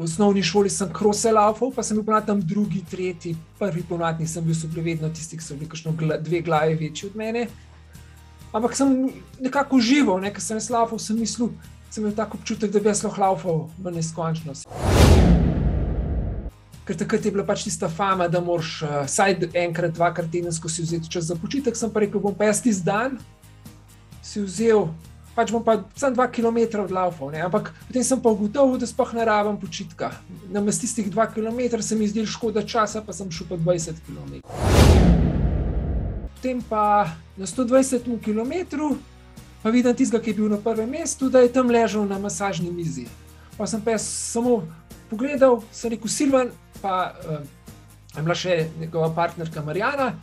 v osnovni šoli sem krose laufal, pa sem bil tam drugi, tretji, prvi ponovadi nisem bil super, vedno tisti, ki so bili kakšno dve glavi večji od mene. Ampak sem nekako užival, ne? ker sem jaz laufal, sem mislil, sem imel tako občutek, da bi jaz lahko laufal v neskončnost. Ker takrat je bila pač tista fama, da moraš uh, vsaj enkrat, dvakrat tedensko si vzeti čas za počitek. Sem pa rekel, bom pa jaz tisti dan si vzel pač bom pa samo dva km odlaufal. Ampak potem sem pa ugotovil, da sploh ne rabim počitka. Na mestu tistih dva km se mi zdi škoda časa, pa sem šel pa 20 km. Potem pa na 120 km, pa vidim tistega, ki je bil na prvem mestu, da je tam ležal na masažni mizi. Pa sem pa samo pogledal, sem rekel Silvan, pa uh, je bila še njegova partnerka Marijana.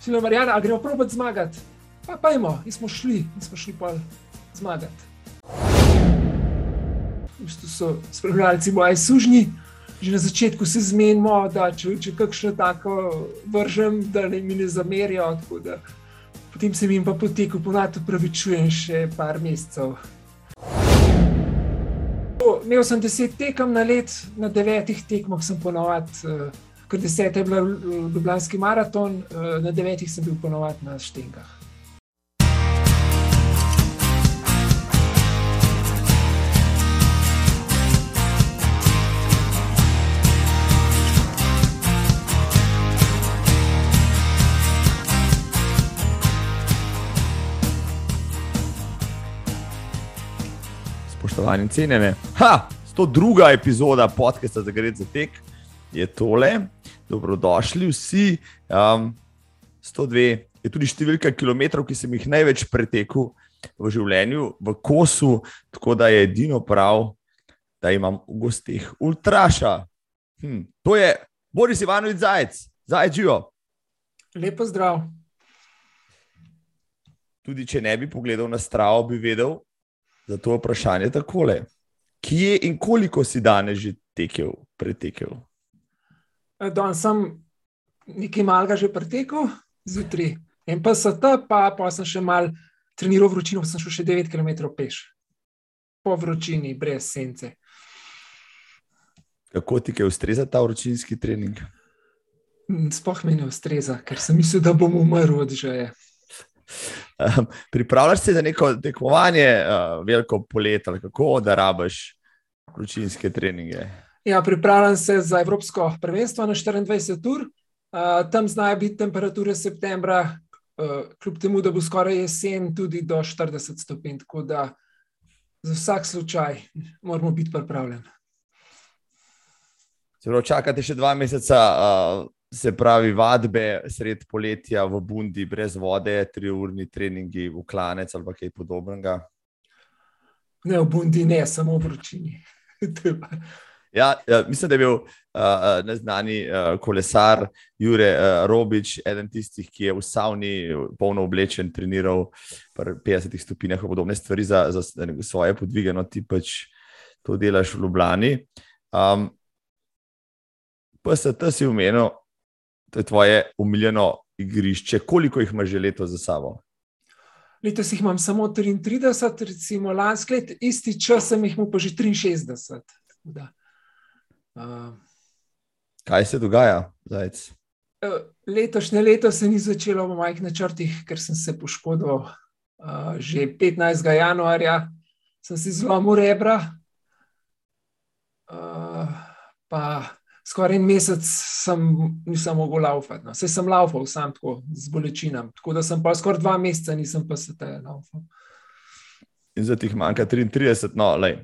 Silvan, Marijana, a gremo probat zmagati. Pa pa imamo, in smo šli, in smo šli pa zmagati. V bistvu so spremljalci moji sužnji, že na začetku se zmenimo, da če, če kakšno tako vržem, da ne mi ne zamerijo. Da, potem se jim pa poteku ponad upravičujem še par mesecev. Imel sem deset tekem na let, na devetih tekmah sem ponovadi, uh, ker deset je bil Ljubljanski maraton, uh, na devetih sem bil ponovadi na štengah. Spoštovani cenjene. Ha, 102. epizoda podcasta za Gred za tek je tole. Dobrodošli vsi. Um, 102 je tudi številka kilometrov, ki sem jih največ pretekel v življenju, v kosu, tako da je edino prav, da imam v gostih ultraša. Hm, to je Boris Ivanovic Zajec, Zajec živo. Lepo zdrav. Tudi če ne bi pogledal na stravo, bi vedel, za to vprašanje takole. Kje in koliko si danes že tekel, pretekel? E, danes sem nekaj malega že pretekel, zjutraj. En pa so ta, pa, pa sem še mal treniral vročino, sem šel še 9 km peš, po vročini, brez sence. Kako ti je ustreza ta vročinski trening? Sploh mi ne ustreza, ker sem mislil, da bom umrl od žeje. Um, pripravljaš se za neko tekmovanje, uh, veliko polet ali kako, da rabiš vročinske treninge? Ja, pripravljam se za Evropsko prvenstvo na 24 ur. Uh, tam znajo biti temperature septembra, uh, kljub temu, da bo skoraj jesen, tudi do 40 stopinj. Tako da za vsak slučaj moramo biti pripravljeni. Zelo čakate še dva meseca. Uh, se pravi, vadbe sred poletja v Bundi, brez vode, tri urni treningi v klanec ali kaj podobnega. Ne, v Bundi ne, samo v vročini. ja, ja, mislim, da je bil uh, neznani uh, kolesar Jure uh, Robič, eden tistih, ki je v savni polno oblečen, treniral pri 50 stopinjah, podobne stvari za, za svoje podvige, no ti pač to delaš v Ljubljani. Um, PST si umenil, to je tvoje umiljeno igrišče. Koliko jih imaš že leto za sabo? Letos jih imam samo 33, recimo lansko leto, isti čas sem jih imel pa že 63. Uh, Kaj se dogaja, zajec? Letošnje leto se ni začelo v mojih načrtih, ker sem se poškodoval. Uh, že 15. januarja sem si zlomil rebra, uh, pa skoraj en mesec sem, nisem mogel laufati. No. Vse sem laufal, sam tako z bolečinami. Tako da sem pa skoraj dva meseca nisem pa se te laufal. In zdaj ti manjka 33, no, lej.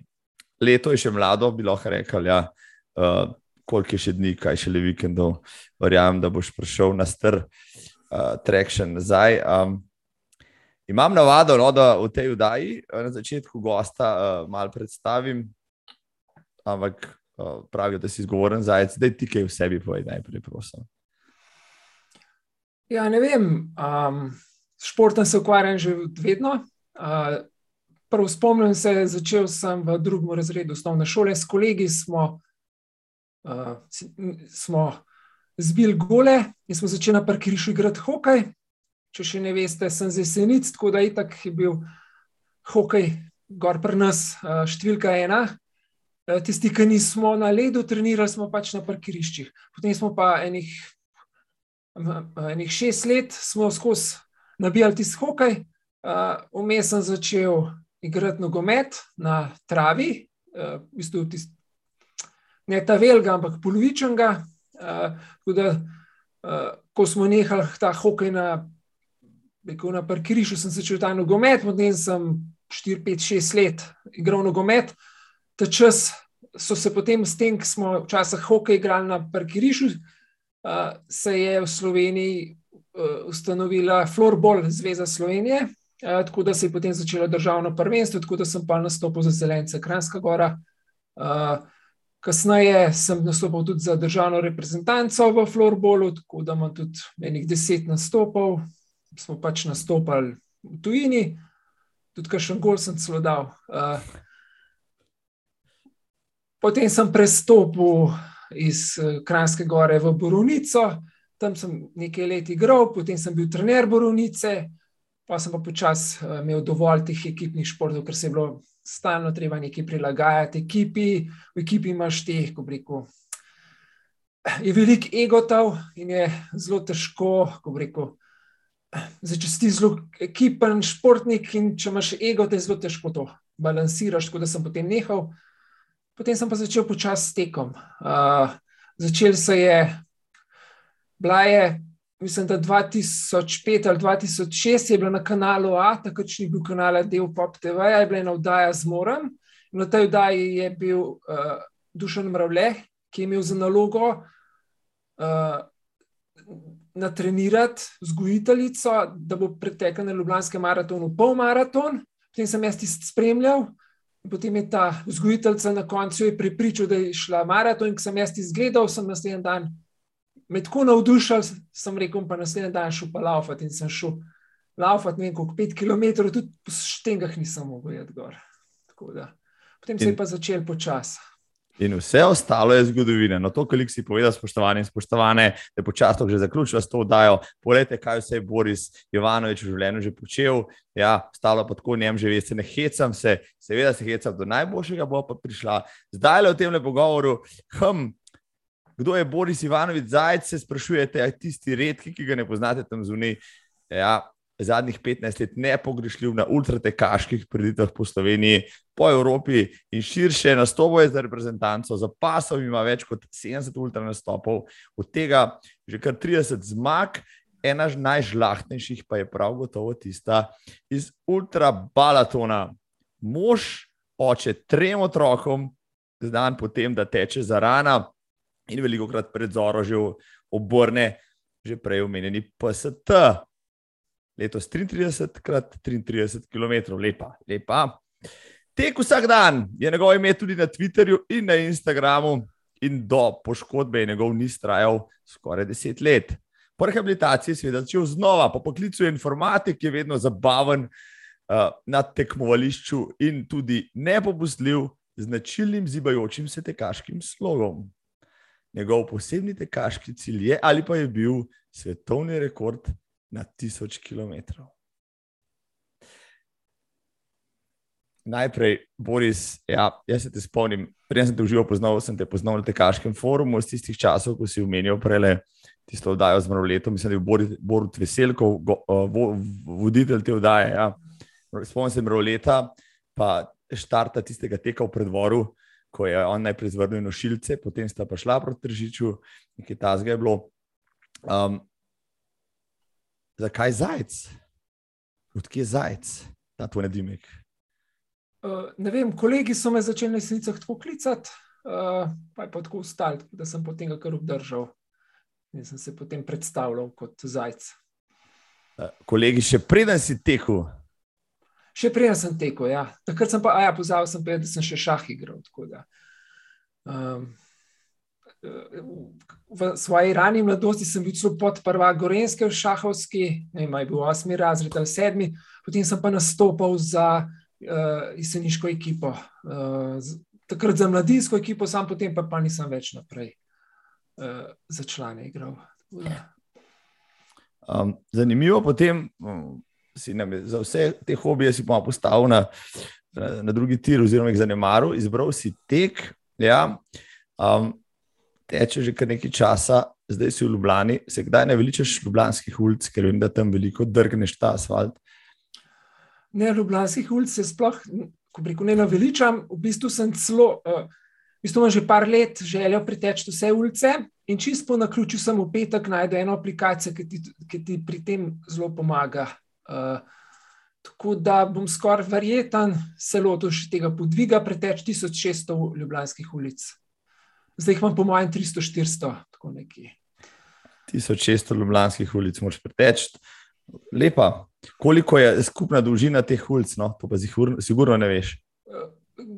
leto je še mlado, bi lahko rekel. Ja. Uh, koliko je še dni, kaj še le vikendov, verjamem, da boš prišel na str uh, traction nazaj. Um, imam navado, no, da v tej vdaji na začetku gosta uh, malo predstavim, ampak pravijo, da si izgovoren zajec, da ti kaj v sebi povej, najprej, prosim. Ja, ne vem, um, športom se ukvarjam že vedno. Uh, prvo spomnim se, začel sem v drugem razredu osnovne šole s kolegi, smo, uh, smo zbili gole in smo začeli na parkirišču igrati hokej. Če še ne veste, sem z jesenic, tako da je bil hokej gor pri nas uh, številka ena. Tisti, ki nismo na ledu, trenirali smo pač na parkiriščih. Potem smo pa enih, enih šest let skozi nabijali tisti hokej. Vmes sem začel igrati nogomet na travi, v bistvu tist, ne ta velga, ampak polovičnega. Da, ko smo nehali ta hokej na, na parkirišču, sem začel ta nogomet, potem sem 4, 5, 6 let igral nogomet ta čas so se potem s tem, ki smo včasih hokej igrali na parkirišču, uh, se je v Sloveniji uh, ustanovila Florbol Zveza Slovenije, uh, tako da se je potem začelo državno prvenstvo, tako da sem pa nastopil za Zelence Kranska Gora. Uh, kasneje sem nastopil tudi za državno reprezentanco v Florbolu, tako da imam tudi enih deset nastopov, smo pač nastopali v tujini, tudi kar še en gol sem celo dal. Uh, Potem sem prestopil iz eh, Kranjske gore v Borovnico, tam sem nekaj let igral, potem sem bil trener Borovnice, pa sem pa počasi eh, imel dovolj teh ekipnih športov, ker se je bilo stalno treba nekaj prilagajati ekipi. V ekipi imaš teh, ko reko. Je veliko egotov in je zelo težko, ko reko. Zdaj, če si zelo ekipen športnik in če imaš ego, te je zelo težko to balansiraš, tako da sem potem nehal. Potem sem pa začel počasi s tekom. Uh, začel se je, bila je, mislim, da 2005 ali 2006 je bila na kanalu A, takrat ni bil kanal del Pop TV, je bila ena oddaja z Morem. Na tej oddaji je bil uh, Dušan Mravle, ki je imel za nalogo uh, natrenirati vzgojiteljico, da bo pretekla na Ljubljanskem maratonu pol maraton. Potem sem jaz tisti spremljal. Potem je ta vzgojiteljica na koncu pripričal, da je šla maraton. In ko sem jaz izgledal, sem naslednji dan me tako navdušil, sem rekel, pa naslednji dan šel pa laufati in sem šel laufati, ne vem, koliko pet km, tudi po štengah nisem mogel jeti gor. Potem se je pa začel počasi. In vse ostalo je zgodovina. No, to, kar si povedal, spoštovane in spoštovane, da je počasno že zaključila s to oddajo. Poglejte, kaj vse je Boris Jovanovič v življenju že počel. Ja, stalo pa tako njem že veste, ne hecam se, seveda se hecam do najboljšega, bo pa prišla. Zdaj le v tem pogovoru. Hm, kdo je Boris Ivanovič Zajec, se sprašujete, aj tisti redki, ki ga ne poznate tam zunaj. Ja, zadnjih 15 let nepogrešljiv na ultratekaških preditvah po Sloveniji, po Evropi in širše. Nastopil je za reprezentanco, za pasom ima več kot 70 ultranastopov, od tega že kar 30 zmag. Ena najžlahtnejših pa je prav gotovo tista iz ultrabalatona. Mož, oče trem otrokom, znan potem, da teče za rana in veliko krat pred zoro že obrne, že prej omenjeni PST letos 33 krat 33 km, lepa, lepa. Tek vsak dan je njegov ime tudi na Twitterju in na Instagramu, in do poškodbe je njegov niz trajal skoraj 10 let. Po rehabilitaciji je začel znova, po poklicu informatik je vedno zabaven uh, na tekmovališču in tudi nepopustljiv značilnim zibajočim se tekaškim slogom. Njegov posebni tekaški cilj je ali pa je bil svetovni rekord na tisoč km. Najprej, Boris, ja, jaz se te spomnim, prej sem te užival, poznal sem te poznal na tekaškem forumu iz tistih časov, ko si umenil prele tisto oddajo z Mroletom, mislim, da je Boris, Borut Veselkov, go, vo, voditelj te oddaje. Ja. Spomnim se Mroleta, pa štarta tistega teka v predvoru, ko je on najprej zvrnil nošilce, potem sta pa šla proti Tržiču, nekaj tazga je bilo. Um, Zakaj zajec? Odkje je zajec, ta tvoj nedimek? Uh, ne vem, kolegi so me začeli na resnicah tako klicati, uh, pa je pa tako ustal, da sem potem ga kar obdržal in sem se potem predstavljal kot zajec. Uh, kolegi, še preden si tekel? Še preden sem tekel, ja. Takrat sem pa, a ja, pozabil sem pa, da sem še šah igral. Um, v svoji rani mladosti sem bil celo pod prva Gorenske v Šahovski, ne vem, je bil osmi razred ali sedmi, potem sem pa nastopal za uh, jeseniško ekipo. Uh, takrat za mladinsko ekipo, sam potem pa, pa nisem več naprej uh, za člane igral. Um, zanimivo potem, um, si nam za vse te hobije si pa postavil na na drugi tir, oziroma jih zanemaril, izbral si tek. Ja, um, teče že kar nekaj časa, zdaj si v Ljubljani. Se kdaj ne veličaš ljubljanskih ulic, ker vem, da tam veliko drgneš ta asfalt? Ne, ljubljanskih ulic se sploh, ko preko ne naveličam, v bistvu sem celo. Uh, V bistvu imam že par let željo priteči vse ulice in čisto po naključju sem v petek najdel eno aplikacijo, ki ti, ki ti pri tem zelo pomaga. Uh, tako da bom skoraj verjeten, se lotil še tega podviga, preteč 1600 ljubljanskih ulic. Zdaj jih imam po mojem 300-400, tako neki. 1600 ljubljanskih ulic moraš preteči. Lepa. Koliko je skupna dolžina teh ulic? No? To pa sigurno ne veš. Uh,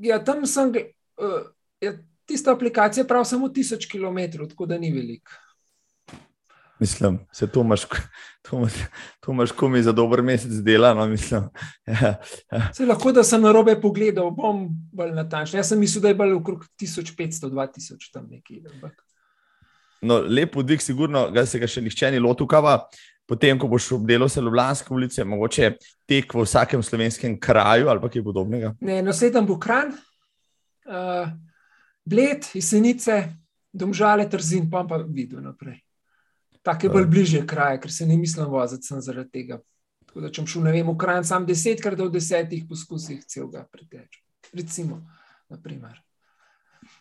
ja, tam sem. Uh, Ja, tista aplikacija pravi samo 1000 km, tako da ni veliko. Mislim, se to imaš, to imaš, to imaš komi za dober mesec dela. No, ja, ja. Se lahko, da sem na robe pogledal, bom bolj natančen. Jaz sem mislil, da je bilo okrog 1500-2000 tam nekje. No, lepo dvig, sigurno, da se ga še nihče ni lotil. Potem, ko boš obdelal se Ljubljanske ulice, mogoče tek v vsakem slovenskem kraju ali kaj podobnega. Ne, naslednji bo kran. Uh, Bled, jesenice, domžale, trzin, pa pa videl naprej. Tako je bolj bliže kraje, ker se ne mislim voziti sem zaradi tega. Tako da, če bom šel, ne vem, v kraj sam desetkrat do desetih poskusih celega preteč. Recimo, naprimer.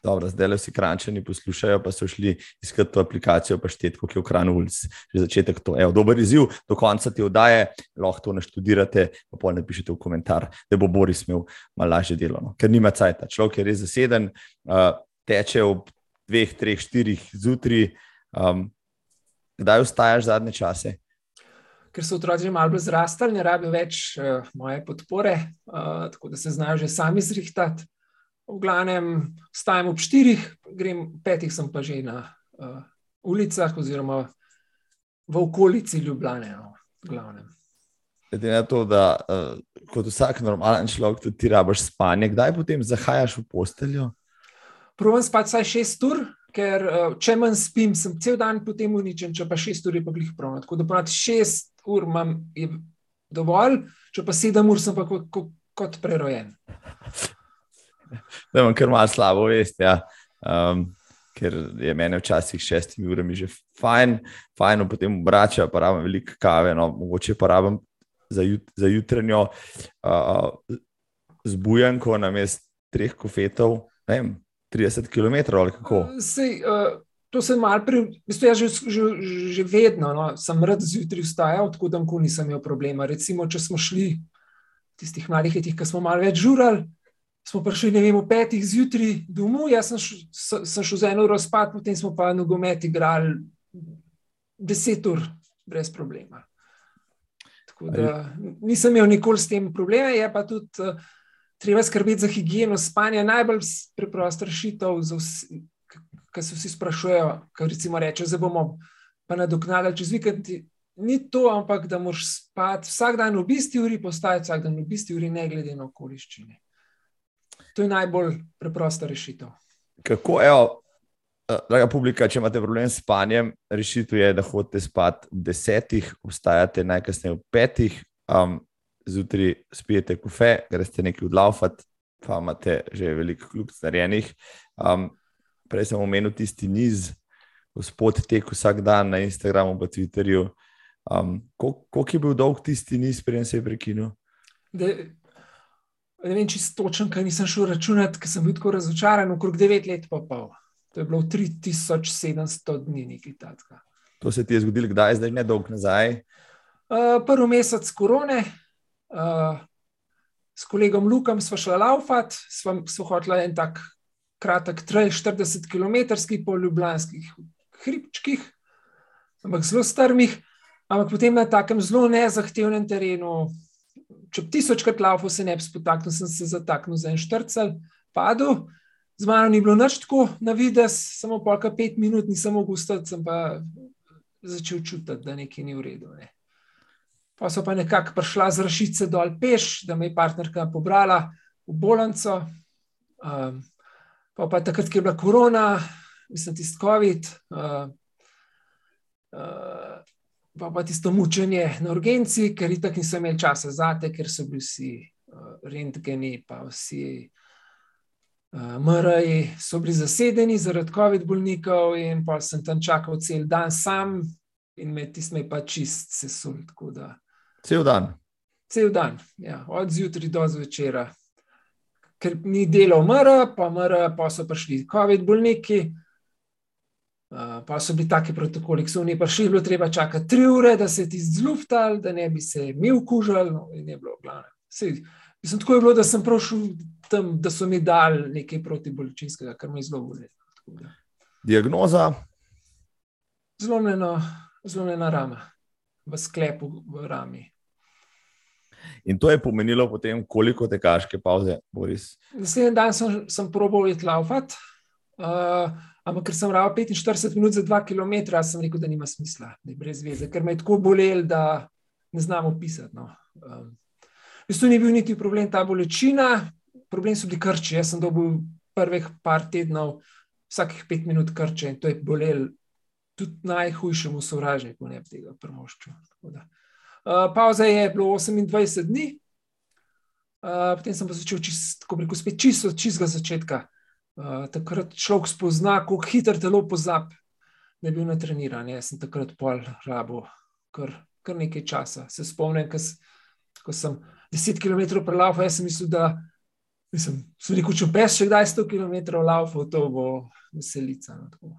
Dobro, zdaj le vsi krančani poslušajo, pa so šli iskati to aplikacijo, pa šteti, kako je v kranu ulic. Že začetek to. Evo, dober izziv, do konca ti oddaje, lahko to naštudirate, pa pol napišete v komentar, da bo Boris imel malo lažje delo. No. Ker nima cajt, človek je res zaseden, uh, teče ob dveh, treh, štirih zjutraj. Um, kdaj vstajaš zadnje čase? Ker so otroci že malo zrastali, ne rabijo več uh, moje podpore, uh, tako da se znajo že sami zrihtati v glavnem stajam ob štirih, grem petih, sem pa že na uh, ulicah oziroma v okolici Ljubljana. No, Glede na to, da uh, kot vsak normalen človek tudi ti rabiš spanje, kdaj potem zahajaš v posteljo? Provam spati vsaj šest ur, ker uh, če manj spim, sem cel dan potem uničen, če pa šest ur je pa glih prav. Tako da ponad šest ur imam dovolj, če pa sedem ur sem pa kot, kot, kot prerojen da imam kar malo slabo vest. Ja. Um, ker je meni včasih šestimi urami že fajn, fajn, potem obrača, pa rabim veliko kave, no, mogoče pa rabim za, jut, za jutranjo uh, zbujanko na mest treh kofetov, ne vem, 30 km ali kako. Sej, uh, To sem malo pri, mislim, jaz že, že, že vedno, no, sem rad zjutraj vstajal, tako da nisem imel problema. Recimo, če smo šli v tistih malih letih, ko smo malo več žurali, smo prišli, ne vem, v petih zjutraj domov, jaz sem, š, sem šel za eno razpad, potem smo pa nogomet igrali deset ur, brez problema. Da, nisem imel nikoli s tem problema, je pa tudi uh, treba skrbeti za higieno spanja. Najbolj preprosta rešitev, ki se vsi sprašujejo, kaj recimo reče, da bomo pa nadoknadili čez vikend. Ni to, ampak da moraš spati vsak dan v isti uri, postajati vsak dan v isti uri, ne glede na okoliščine. To je najbolj preprosta rešitev. Kako, evo, eh, draga publika, če imate problem s spanjem, rešitev je, da hodite spat ob desetih, vstajate najkasneje ob petih, um, zjutraj spijete kofe, greste nekaj odlaufati, pa imate že veliko kljub narejenih. Um, prej sem omenil tisti niz, gospod tek vsak dan na Instagramu, pa Twitterju. Um, Koliko je bil dolg tisti niz, preden se je prekinil? ne vem, če točen, kaj nisem šel računati, ker sem bil tako razočaran, okrog 9 let pa pol. To je bilo 3700 dni, nekaj takega. To se ti je zgodilo, kdaj, zdaj ne dolgo nazaj? Uh, prvi mesec korone, uh, s kolegom Lukom smo šli laufat, smo, smo hoteli en tak kratek trail, 40 km po ljubljanskih hribčkih, ampak zelo strmih, ampak potem na takem zelo nezahtevnem terenu, če bi tisočkrat laufal, se ne bi spotaknil, sem se zataknil za en štrcel, padel. Z mano ni bilo nič tako na vides, samo polka pet minut, nisem mogel ustati, sem pa začel čutiti, da nekaj ni v redu. Ne. Pa so pa nekako prišla z rašice dol peš, da me je partnerka pobrala v bolnico. Um, pa, pa takrat, ko je bila korona, mislim, tisti COVID. Uh, uh, pa, pa tisto mučenje na urgenci, ker itak nisem imel časa za te, ker so bili vsi uh, rentgeni, pa vsi uh, MRI so bili zasedeni zaradi COVID bolnikov, in pa sem tam čakal cel dan sam, in med tistimi pa čist sesul. Cel dan. Cel dan, ja, od zjutraj do zvečera. Ker ni delal MR, pa MR, pa so prišli COVID bolniki. Pa so bili taki protokoli, ki so v njej prišli, bilo treba čakati tri ure, da se ti zluftal, da ne bi se mi okužili. No, in je bilo glavno. Mislim, tako je bilo, da sem prošel tam, da so mi dali nekaj protibolečinskega, kar me je zelo bolelo. Diagnoza? Zlomljena rama, v sklepu v rami. In to je pomenilo potem, koliko tekaške pauze, Boris? Naslednji dan sem, sem probal iti laufat, uh, ampak ker sem ravno 45 minut za 2 km, sem rekel, da nima smisla, da je brez veze, ker me je tako bolel, da ne znam opisati. No. Um, bistvu ni bil niti problem ta bolečina, problem so bili krči. Jaz sem dobil prvih par tednov, vsakih pet minut krče in to je bolelo tudi najhujšemu sovražniku, ne tega premošču. Uh, pauza je bilo 28 dni, uh, potem sem pa začel čist, rekel, spet čisto od čistega začetka. Uh, takrat človek spozna, kako hitro telo pozab, da je bil na treniranju. Jaz sem takrat pol rabo, kar, kar nekaj časa. Se spomnim, ko sem 10 km prelaufa, jaz sem mislil, da mislim, sem rekel, če pes še kdaj 100 km laufa, to bo veselica. No,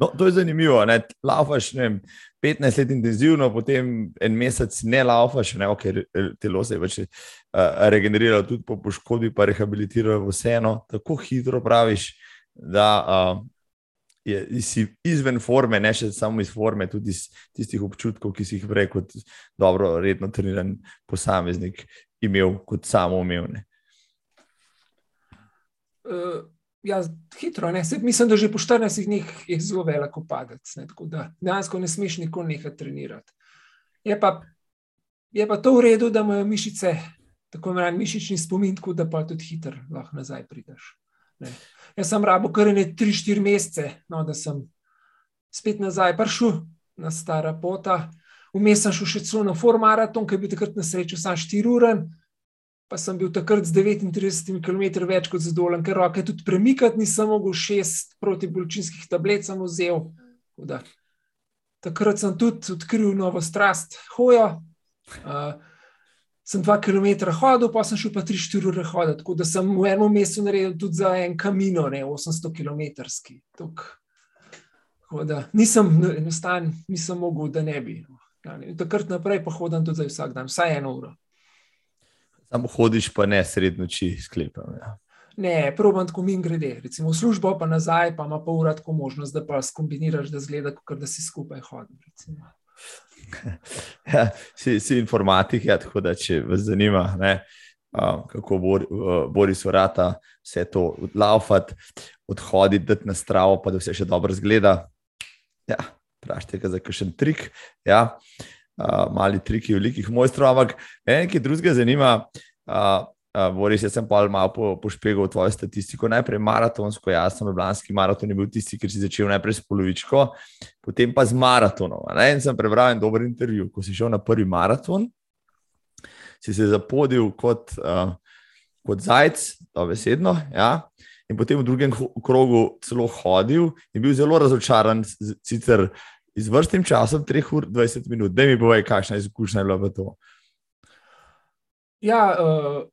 No, to je zanimivo. Laufaš ne, 15 let intenzivno, potem en mesec ne laufaš, ne, ker telo se je več uh, regeneriralo, tudi po poškodbi, pa rehabilitiralo vseeno. Tako hitro praviš, da uh, je, si izven forme, ne še samo iz forme, tudi iz tistih občutkov, ki si jih prej kot dobro, redno treniran posameznik imel kot samo umevne. Uh, ja, hitro, ne. mislim, da že po 14 dneh je zelo veliko padec. Ne, tako da dejansko ne smeš nikoli nekaj trenirati. Je pa, je pa to v redu, da imajo mišice, tako imenovani mišični spomin, tako da pa tudi hitro lahko nazaj prideš. Ne. Jaz sem rabo kar ne 3-4 mesece, no, da sem spet nazaj prišel na stara pota. Vmes sem šel še celo na formaraton, ki je bil takrat na srečo samo 4 ure, pa sem bil takrat z 39 km več kot zadovoljen, ker roke tudi premikati nisem mogel, šest protibolčinskih tablet sem vzel. Takrat sem tudi odkril novo strast, hojo. Uh, sem dva km hodil, pa sem šel pa tri, štiri ure hoditi. Tako da sem v enem mestu naredil tudi za en kamino, ne 800 km. Nisem enostaven, nisem mogel, da ne bi. Ja, takrat naprej pa hodim tudi vsak dan, vsaj eno uro. Samo hodiš, pa ne sred noči sklepam. Ja. Ne, probam tako min grede. Recimo v službo, pa nazaj, pa ima pa ura tako možnost, da pa skombiniraš, da zgleda, kot da si skupaj hodil. Ja, si, si informatik, ja, tako da če vas zanima, ne, um, kako bor, uh, Boris vrata vse to odlaufati, odhoditi, dati na stravo, pa da vse še dobro zgleda. Ja, Prašte, za kakšen trik. Ja. Uh, mali triki, velikih mojstrov, ampak nekaj drugega zanima. Uh, Uh, Boris, jaz sem pa malo po, pošpegal tvojo statistiko. Najprej maratonsko, jaz sem Ljubljanski maraton, je bil tisti, ki si začel najprej s polovičko, potem pa z maratonom. In sem prebral en dober intervju. Ko si šel na prvi maraton, si se zapodil kot, uh, kot zajec, to besedno. Ja? In potem v drugem krogu celo hodil in bil zelo razočaran, sicer z vrstnim časom, 3 ur 20 minut. Da mi bo, kakšna izkušnja je bila v to. Ja, uh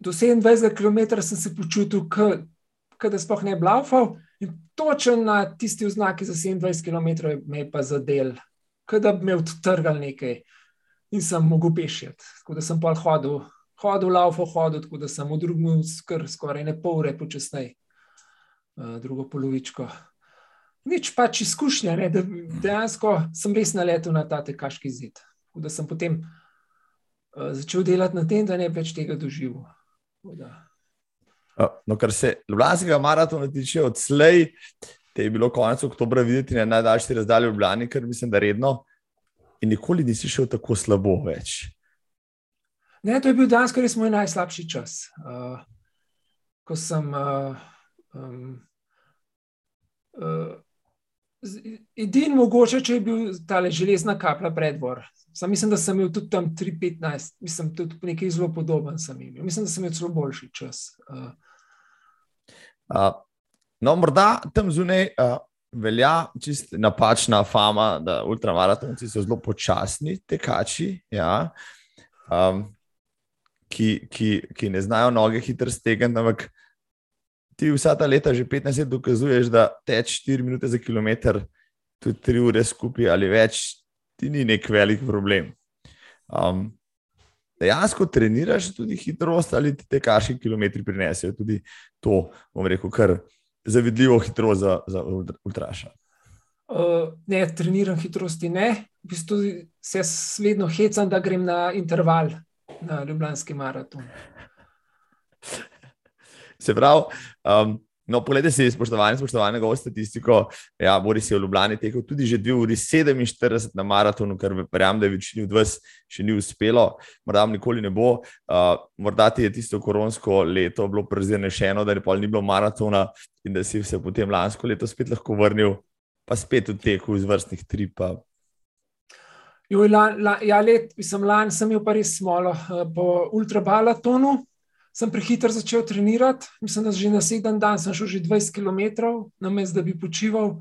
do 27 km sem se počutil, kot da sploh ne bi laufal. In točno na tisti oznaki za 27 km me je pa zadel, kot da bi me odtrgal nekaj in sem mogel pešiti. Tako da sem pa hodil, hodil, laufal, hodil, tako da sem v drugem skr, skoraj ne pol ure počasneje, uh, drugo polovičko. Nič pač izkušnja, ne, da dejansko sem res naletel na ta tekaški zid. Tako da sem potem uh, začel delati na tem, da ne bi več tega doživel. No, kar se Ljubljanskega maratona tiče, od slej, te je bilo konec oktobra videti na najdaljši razdalji v Ljubljani, ker mislim, da redno in nikoli nisi šel tako slabo več. Ne, to je bil danes, res moj najslabši čas. Uh, ko sem uh, um, uh, Edini mogoče, če je bil ta železna kapla predvor. Sam mislim, da sem imel tudi tam 3-15, mislim, tudi nekaj zelo podoben. Mislim, da sem imel celo boljši čas. Uh. Uh, no, morda tam zunaj uh, velja čist napačna fama, da ultramaratonci so zelo počasni tekači, ja, um, ki, ki, ki ne znajo noge hitro stegniti. Ampak ti vsa ta leta, že 15 let, dokazuješ, da teč 4 minute za kilometr, tudi 3 ure skupaj ali več, ti ni nek velik problem. Um, dejansko treniraš tudi hitrost, ali ti te kaški kilometri prinesejo tudi to, bom rekel, kar zavidljivo hitrost za, za ultraša. Uh, ne, treniram hitrosti, ne. V bistvu se vedno hecam, da grem na interval, na Ljubljanski maraton. Se pravi, um, No, poglejte si, spoštovani, spoštovane, govorite statistiko. Ja, Boris je v Ljubljani tekel tudi že 2 uri 47 na maratonu, kar verjamem, da je večini od vas še ni uspelo, morda nikoli ne bo. Uh, morda ti je tisto koronsko leto bilo prezenešeno, da je pol ni bilo maratona in da si se potem lansko leto spet lahko vrnil, pa spet v teku iz vrstnih tripa. Jo, lan, lan, ja, let, sem lani sem imel pa res smolo uh, po ultrabalatonu sem prehiter začel trenirati. Mislim, da že na sedem dan sem šel že 20 km, na mestu, da bi počival,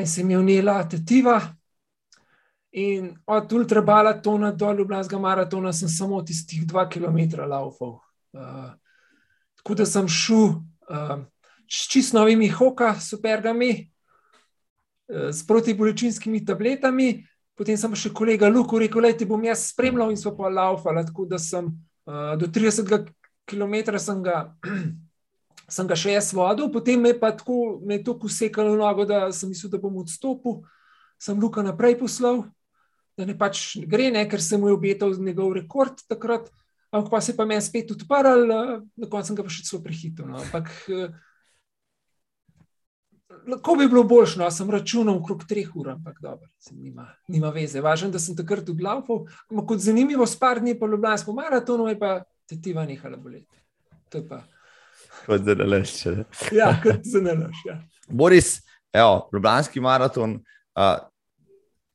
in se mi je unela tetiva. In od ultrabalatona do Ljubljanskega maratona sem samo tistih dva km laufal. Tako da sem šel s čist novimi hoka, supergami, uh, s protibolečinskimi tabletami. Potem sem še kolega Luko rekel, da ti bom jaz spremljal in so pa laufali. Tako da sem uh, do 30 km sem ga, sem ga še jaz vodil, potem me je pa tako, me je tako usekalo nogo, da sem mislil, da bom odstopil. Sem Luka naprej poslal, da ne pač gre, ne, ker sem mu obetal njegov rekord takrat, ampak pa se pa meni spet odprl, na koncu sem ga pa še celo prehitil. No. Ampak, Lahko bi bilo boljše, no, sem računal okrog treh ur, ampak dobro, nima, nima veze. Važno, da sem takrat glavu. Kot zanimivo, spar dni po Ljubljanskem maratonu je pa tetiva nehala boleti. To je pa. Kot za nalaš. Ja, kot za nalaš. Ja. Boris, evo, Ljubljanski maraton. Uh,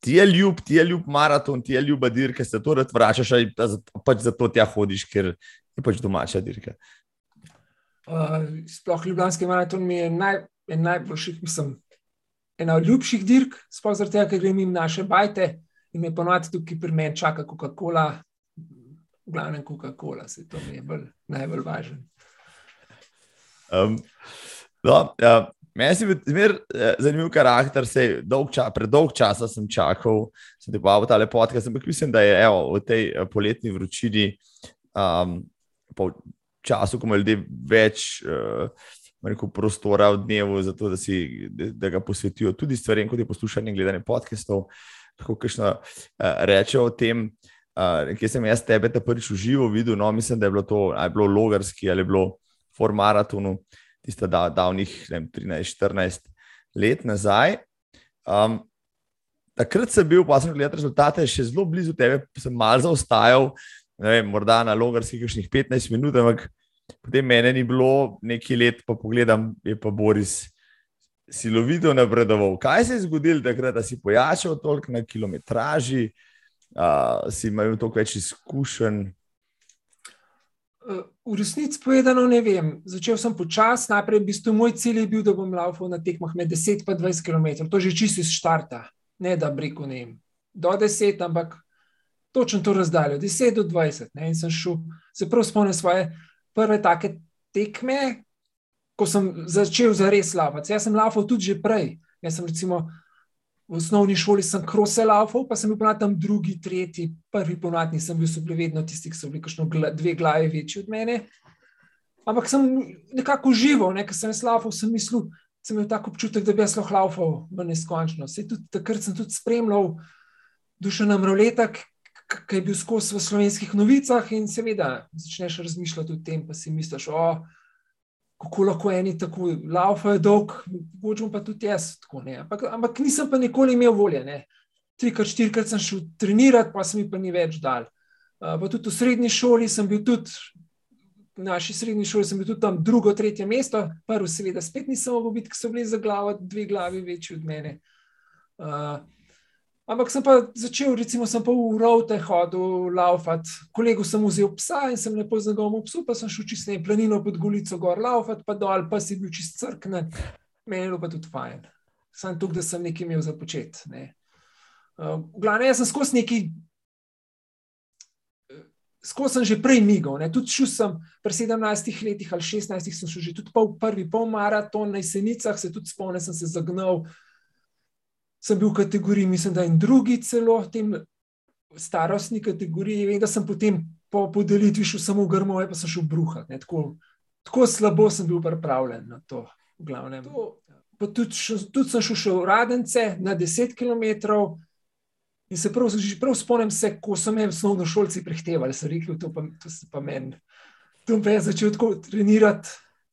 Ti je ljub, ti je ljub maraton, ti je ljuba dirka, se to rad vračaš, pač zato tja hodiš, ker je pač domača dirka. Uh, sploh Ljubljanski maraton mi je naj, najboljših, mislim, ena od ljubših dirk, sploh zaradi tega, ker grem jim naše bajte in me ponovadi tukaj pri meni čaka Coca-Cola, v glavnem Coca-Cola, se to mi je bolj, najbolj važno. Um, no, ja, meni je bil eh, zanimiv karakter, se ča, predolg časa sem čakal, sem te pa v ta lepot, ampak mislim, da je evo, v tej eh, poletni vročini, um, po času, ko ima ljudje več. Uh, Rekel, prostora v dnevu, zato da, si, da ga posvetijo tudi stvarem, kot je poslušanje gledanje podcastov. Tako, kajšno uh, reče o tem, Uh, Kje sem jaz tebe prvič v živo videl, no, mislim, da je bilo to, ali je bilo logarski ali je bilo formaratonu, tiste da, davnih 13-14 let nazaj. Um, takrat sem bil, pa sem gledal rezultate, še zelo blizu tebe, sem malo zaostajal, vem, morda na logarskih kakšnih 15 minut, ampak potem mene ni bilo nekaj let, pa pogledam, je pa Boris silovito napredoval. Kaj se je zgodilo takrat, da si pojačal toliko na kilometraži? Uh, si imel toliko več izkušenj? V resnici povedano, ne vem. Začel sem počasi, najprej v bistvu moj cilj je bil, da bom laufal na tekmah med 10 in 20 km. To že čisto iz štarta, ne da breko ne vem. Do 10, ampak točno to razdaljo, 10 do 20. Ne? In sem šel, se prav spomnim svoje prve take tekme, ko sem začel za res laufati. Jaz sem laufal tudi že prej. Jaz sem recimo v osnovni šoli sem krose laufal, pa sem bil tam drugi, tretji, prvi ponovadi nisem bil, so bili vedno tisti, ki so bili kakšno dve glavi večji od mene. Ampak sem nekako užival, ne, ker sem jaz laufal, sem mislil, sem imel tako občutek, da bi jaz lahko laufal v neskončno. Tudi, takrat sem tudi spremljal dušen mravletak, ki je bil skozi v slovenskih novicah in seveda začneš razmišljati o tem, pa si misliš, o, oh, kako lahko eni tako laufajo dolg, hočem pa tudi jaz. Tako, ampak, ampak nisem pa nikoli imel volje. Ne. Trikrat, štirikrat sem šel trenirati, pa se mi pa ni več dal. Uh, pa tudi v srednji šoli sem bil tudi naši srednji šoli sem bil tudi tam drugo, tretje mesto, prvo, seveda, spet nisem mogel biti, ker so bili za glavo dve glavi večji od mene. Uh, ampak sem pa začel, recimo, sem pa v rote hodil, laufat. Kolegu sem vzel psa in sem lepo zagovoril psu, pa sem šel čist ne planino pod Golico gor, laufat pa dol, pa si bil čist crknen. Meni je bilo pa tudi fajn. Sam tukaj, da sem nekaj imel za počet. Ne. Uh, glavno, jaz sem skozi neki skozi sem že prej migal. Ne. Tudi šel sem pri 17 letih ali 16, sem šel že tudi pol, prvi pol maraton na jesenicah, se tudi spomnim, sem se zagnal. Sem bil v kategoriji, mislim, da je drugi celo, v tem starostni kategoriji. Vem, da sem potem po podelitvi šel samo v grmoje, pa sem šel bruhati. Tako, tako slabo sem bil pripravljen na to. to tudi, tudi sem šel še v Radence na 10 km. In se prav, prav spomnim, se, ko so me osnovno šolci prehtevali, so rekli, to pa, to pa meni. Tu pa je začel tako trenirati,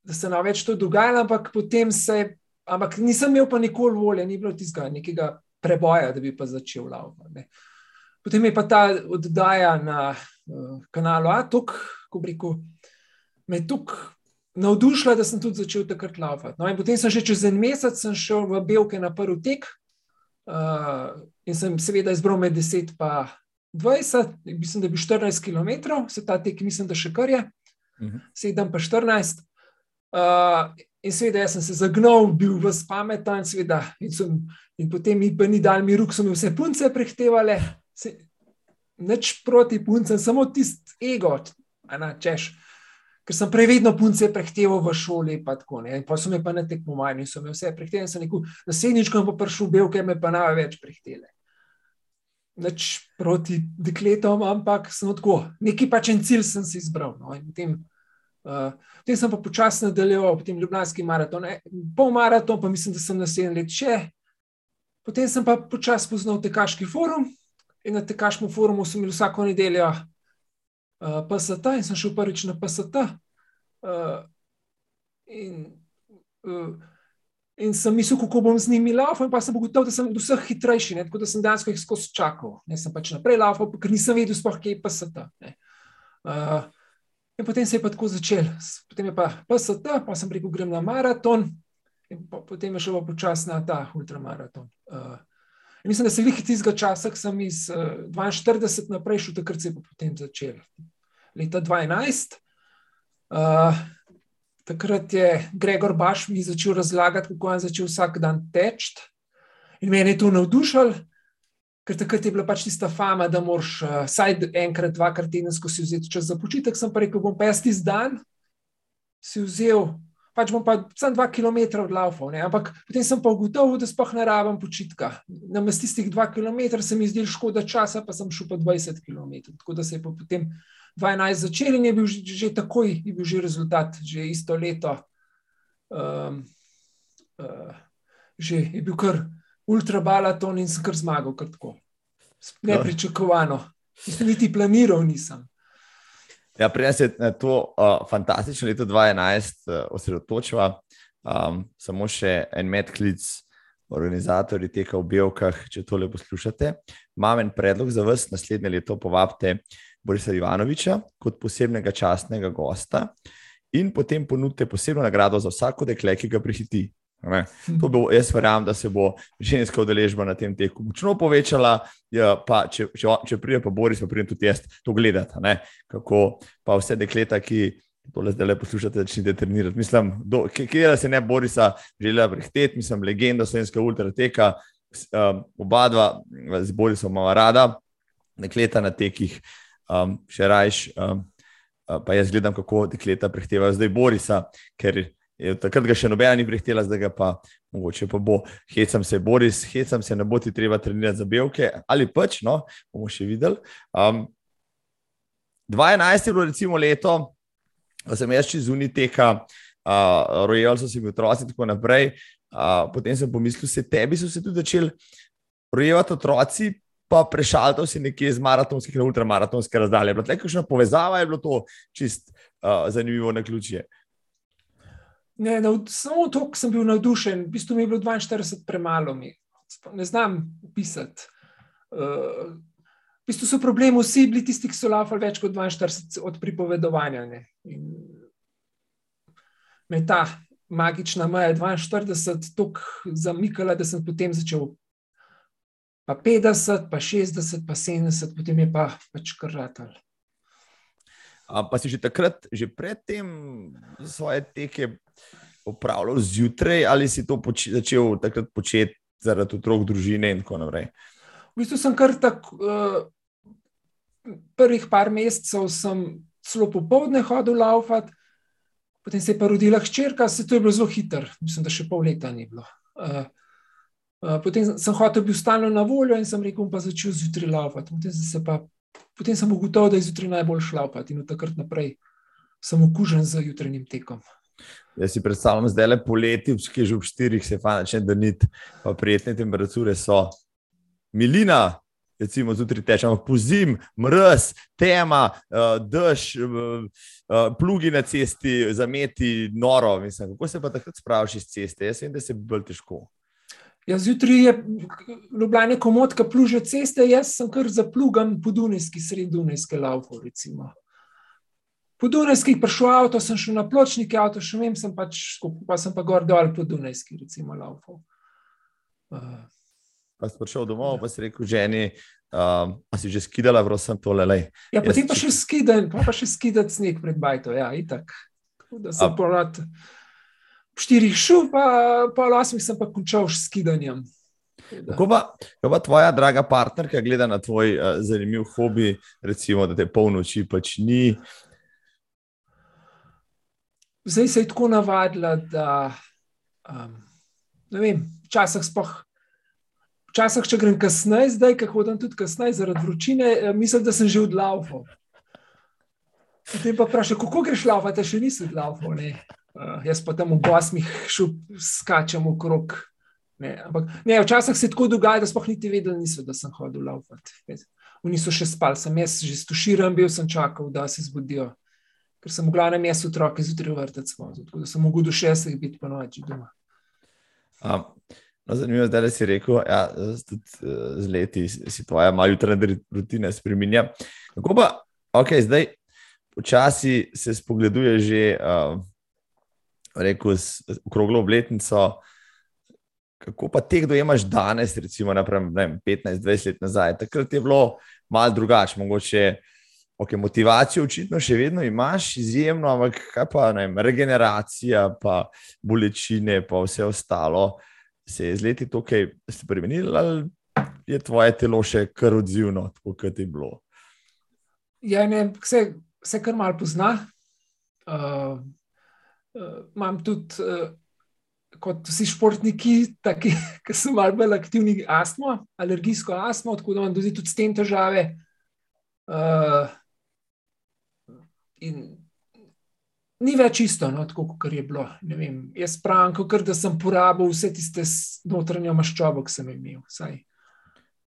da se nam več to dogaja, ampak potem se, ampak nisem imel pa nikoli volje, ni bilo tistega nekega preboja, da bi pa začel lavati. Potem je pa ta oddaja na uh, kanalu Atok, ko rekel, me je tukaj navdušila, da sem tudi začel takrat lavati. No, in potem sem že čez en mesec šel v Belke na prvi tek. Uh, in sem seveda izbral med 10 in 20, mislim, da bil 14 km, se ta tek, mislim, da še kar je, uh -huh. 7 pa 14. Uh, in seveda, jaz sem se zagnal, bil v spameten, seveda, in, sem, in potem mi pa ni dal miru, so mi vse punce prehtevale, nič proti puncem, samo tisti ego, ena češ ker sem prej vedno punce prehteval v šoli. Pa, tako, pa so me pa na tekmovanju, so me vse prehtevali. Sem rekel, naslednjič, ko bom prišel v Belke, me pa naj več prehtele. Neč proti dekletom, ampak sem tako, neki pač en cilj sem si izbral. No, potem, uh, potem sem pa počasi nadaljeval, potem Ljubljanski maraton, e, pol maraton, pa mislim, da sem na sedem let še. Potem sem pa počasi spoznal tekaški forum in na tekaškem forumu sem imel vsako nedeljo uh, PST in sem šel prvič na PST. Uh, in, uh, in sem mislil, kako bom z njimi laufal, in pa sem ugotovil, da sem od vseh hitrejši, ne? tako da sem dejansko jih skozi čakal. Ne sem pač naprej laufal, ker nisem vedel, sploh kje je PST. Uh, in potem se je pa tako začel. Potem je pa PST, pa sem rekel, grem na maraton, in po, potem je šel pa počasi na ta ultramaraton. Uh, mislim, da se vihti tistega časa, ko sem iz uh, eh, 42 naprej šel, takrat se je potem začel. Leta 2012, uh, takrat je Gregor Baš mi začel razlagati, kako je začel vsak dan teči. In meni je to navdušalo, ker takrat je bila pač tista fama, da moraš uh, vsaj enkrat, dvakrat tedensko si vzeti čas za počitek. Sem pa rekel, bom pa jaz tisti dan si vzel pač bom pa samo dva km odlaufal. Ampak potem sem pa ugotovil, da sploh ne rabim počitka. Na mestu tistih dva km se mi zdi škoda časa, pa sem šel pa 20 km. Tako da se je potem 12 začel in je bil že, že takoj, je bil že rezultat, že isto leto. Um, uh, že je bil kar ultrabalaton in sem kar zmagal, kar tako. Nepričakovano. Niti planiral nisem. Ja, Prej se na to uh, fantastično leto 2011 uh, osredotočila, um, samo še en medklic, organizatori teka v Belkah, če tole poslušate. Imam en predlog za vas, naslednje leto povabite Borisa Ivanoviča kot posebnega častnega gosta in potem ponudite posebno nagrado za vsako dekle, ki ga prihiti. Bo, jaz verjamem, da se bo ženska udeležba na tem teku močno povečala. Ja, pa, če, če, če pride, pa Boris, pa pridem tudi jaz to gledati. Kako pa vse dekleta, ki tole zdaj le poslušate, začnite trenirati. Mislim, kje se ne Borisa želela prehteti, mislim, legenda slovenskega ultrateka. Um, oba dva z Borisom imamo rada, dekleta na tekih, um, še rajš. Um, pa jaz gledam, kako dekleta prehtevajo zdaj Borisa, ker Takrat ga še nobena ni prihtela, zdaj pa mogoče pa bo. Hecam se, Boris, hecam se, ne bo ti treba trenirati za belke ali pač, no, bomo še videli. Um, 2011 je bilo recimo leto, da sem jaz čez zunaj teka, uh, rojal so se mi otroci in tako naprej. Uh, potem sem pomislil, se tebi so se tudi začeli rojevati otroci. Pa prešalto si nekje iz maratonskih na ultramaratonske razdalje. Je bila kakšna povezava, je bilo to čist uh, zanimivo na ključje. Ne, na, samo to, sem bil navdušen, v bistvu mi je bilo 42 premalo, mi. ne znam pisati. Uh, v bistvu so problemi vsi bili tisti, ki so laufali več kot 42 od pripovedovanja. Ne. In me ta magična meja 42 tako zamikala, da sem potem začel pa 50, pa 60, pa 70, potem je pa pač kar ratal. Pa si že takrat, že predtem svoje teke upravljal zjutraj, ali si to poč začel takrat početi zaradi otrok, družine in tako naprej? V bistvu sem kar tako. Uh, prvih par mesecev sem celo popoldne hodil laufati, potem se je pa rodila hčerka, se to je bilo zelo hitro, mislim, da še pol leta ni bilo. Uh, uh, potem sem hotel biti stalno na voljo in sem rekel, pa začel zjutraj laufati. Potem sem, pa, potem sem ugotovil, da je zjutraj najbolj šlaufati in od takrat naprej sem okužen z jutranjim tekom. Jaz si predstavljam, da je le poleti, ki je že ob štirih, se fa načne, da ni, pa prijetne temperature so. Milina, recimo, zjutraj tečemo po zim, mrz, tema, uh, dež, uh, uh, plugi na cesti, zameti, noro. Mislim, kako se pa takrat spraviš iz ceste? Jaz vem, da se bolj težko. Ja, zjutraj je Ljubljana komotka pluže ceste, jaz sem kar zaplugam po Dunajski, sredi Dunajske laufe. Po Dunajski prišel avto, sem šel na pločnike, avto še vem, sem pač, pa sem pa gor dol po Dunajski, recimo, laufe. Uh, pa si prišel domov, pa si rekel, ženi, uh, a si že skidala, prosim, tole. Lej. Ja, potem pa še skidam, pa, pa še skidati sneg pred bajto, ja, itak. Da sem porat štirih šel, pa pol osmih sem pa končal s skidanjem. Kako pa, pa tvoja draga partnerka gleda na tvoj uh, zanimiv hobi, recimo, da te polnoči pač ni? Zdaj se je tako navadila, da um, ne vem, včasih spoh Včasih, če grem kasneje, zdaj, ki hodim tudi kasneje zaradi vročine, eh, mislim, da sem že odlaufal. Potem pa vprašaj, kako greš laufati, še nisi odlaufal. Uh, jaz pa tam v Bosmih skačem okrog. Ne, ampak, ne, včasih se tako dogaja, da sploh niti vedel niso, da sem hodil laufati. Oni so še spali, sem jaz že stuširan, bil sem čakal, da se zbudijo. Ker sem v glavnem jaz otroke zjutraj vrtec vozil, tako da sem mogel do šestih biti pa noči doma. Um. No, zanimivo je, da si rekel, da ja, z leti si tvoja malo jutranja rutina spremenja. Kako pa, ok, zdaj počasi se spogleduje že, uh, rekel, s okroglo obletnico. Kako pa te, kdo imaš danes, recimo, 15-20 let nazaj? Takrat je bilo malo drugače, mogoče. Ok, motivacijo očitno še vedno imaš, izjemno, ampak kaj pa ne, regeneracija, pa bolečine, pa vse ostalo se je z leti tukaj spremenilo, ali je tvoje telo še kar odzivno, tako kot je bilo? Ja, ne, vse, vse kar malo pozna. Uh, uh, imam tudi, uh, kot vsi športniki, taki, ki so malo bolj aktivni, astmo, alergijsko astmo, tako da imam tudi s tem težave. Uh, in ni več isto, no, tako kot je bilo. Vem, jaz pravim, kot da sem porabil vse tiste notranje maščobe, ki sem imel. Saj.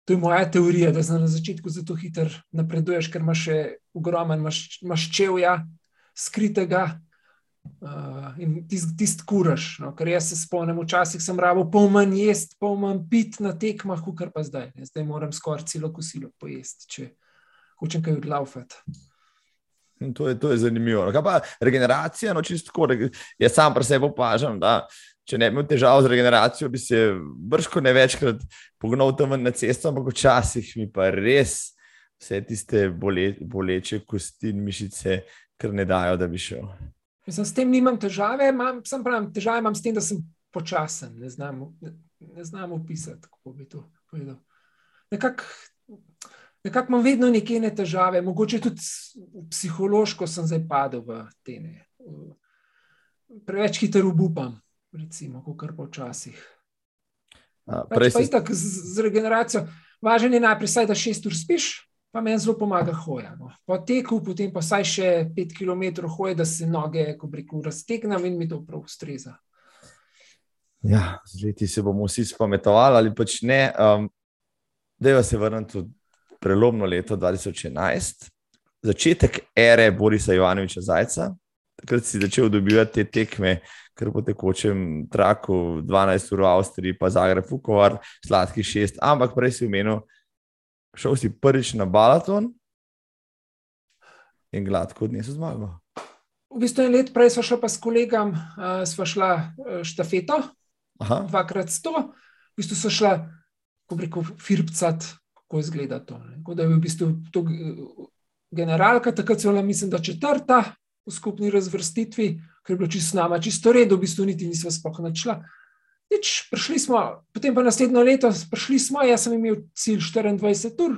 To je moja teorija, da na začetku zato hitro napreduješ, ker imaš še ogromen maš, maščevja, skritega. Uh, in tisti tist kuraš. No, ker jaz se spomnim, včasih sem rabo pol manj jesti, pol manj piti na tekmah, kot pa zdaj. Zdaj moram skoraj celo kosilo pojesti, če hočem kaj odlaufati. To je, to je zanimivo. Kaj pa regeneracija, no čisto tako, jaz sam pri sebi opažam, da če ne bi imel težav z regeneracijo, bi se brško ne večkrat pognal tam na cesto, ampak včasih mi pa res vse tiste bole, boleče kosti in mišice, ker ne dajo, da bi šel. Mislim, s tem nimam težave, imam, sem pravim, težave imam s tem, da sem počasen, ne znam, ne, ne znam opisati, kako bi to povedal. Nekako nekako imam vedno neke težave, mogoče tudi psihološko sem zdaj padel v te. Ne. Preveč hitro obupam, recimo, kot kar počasih. Pač si... z, z regeneracijo, važno je najprej, saj, da šest ur spiš, pa meni zelo pomaga hoja. No. Po teku, potem pa vsaj še pet km hoje, da se noge, ko reko, raztegnem in mi to prav ustreza. Ja, zdaj se bomo vsi spametovali ali pač ne. Um, Dejva se vrniti v prelomno leto 2011, začetek ere Borisa Jovanoviča Zajca. Takrat si začel dobivati te tekme, kar po tekočem traku, 12 ur v Avstriji, pa Zagreb, Vukovar, sladki šest, ampak prej si omenil, šel si prvič na balaton in gladko odnesel zmago. V bistvu en let prej smo šli pa s kolegom, uh, smo šla uh, štafeto, Aha. dvakrat sto, v bistvu so šla, ko reko, firpcat, kako izgleda to. Tako da je v bistvu to uh, generalka, takrat so bila, mislim, da četrta v skupni razvrstitvi, ker je bilo čisto nama, čisto redo, v bistvu niti nismo spoh načela. Nič, prišli smo, potem pa naslednjo leto, prišli smo, jaz sem imel cilj 24 ur,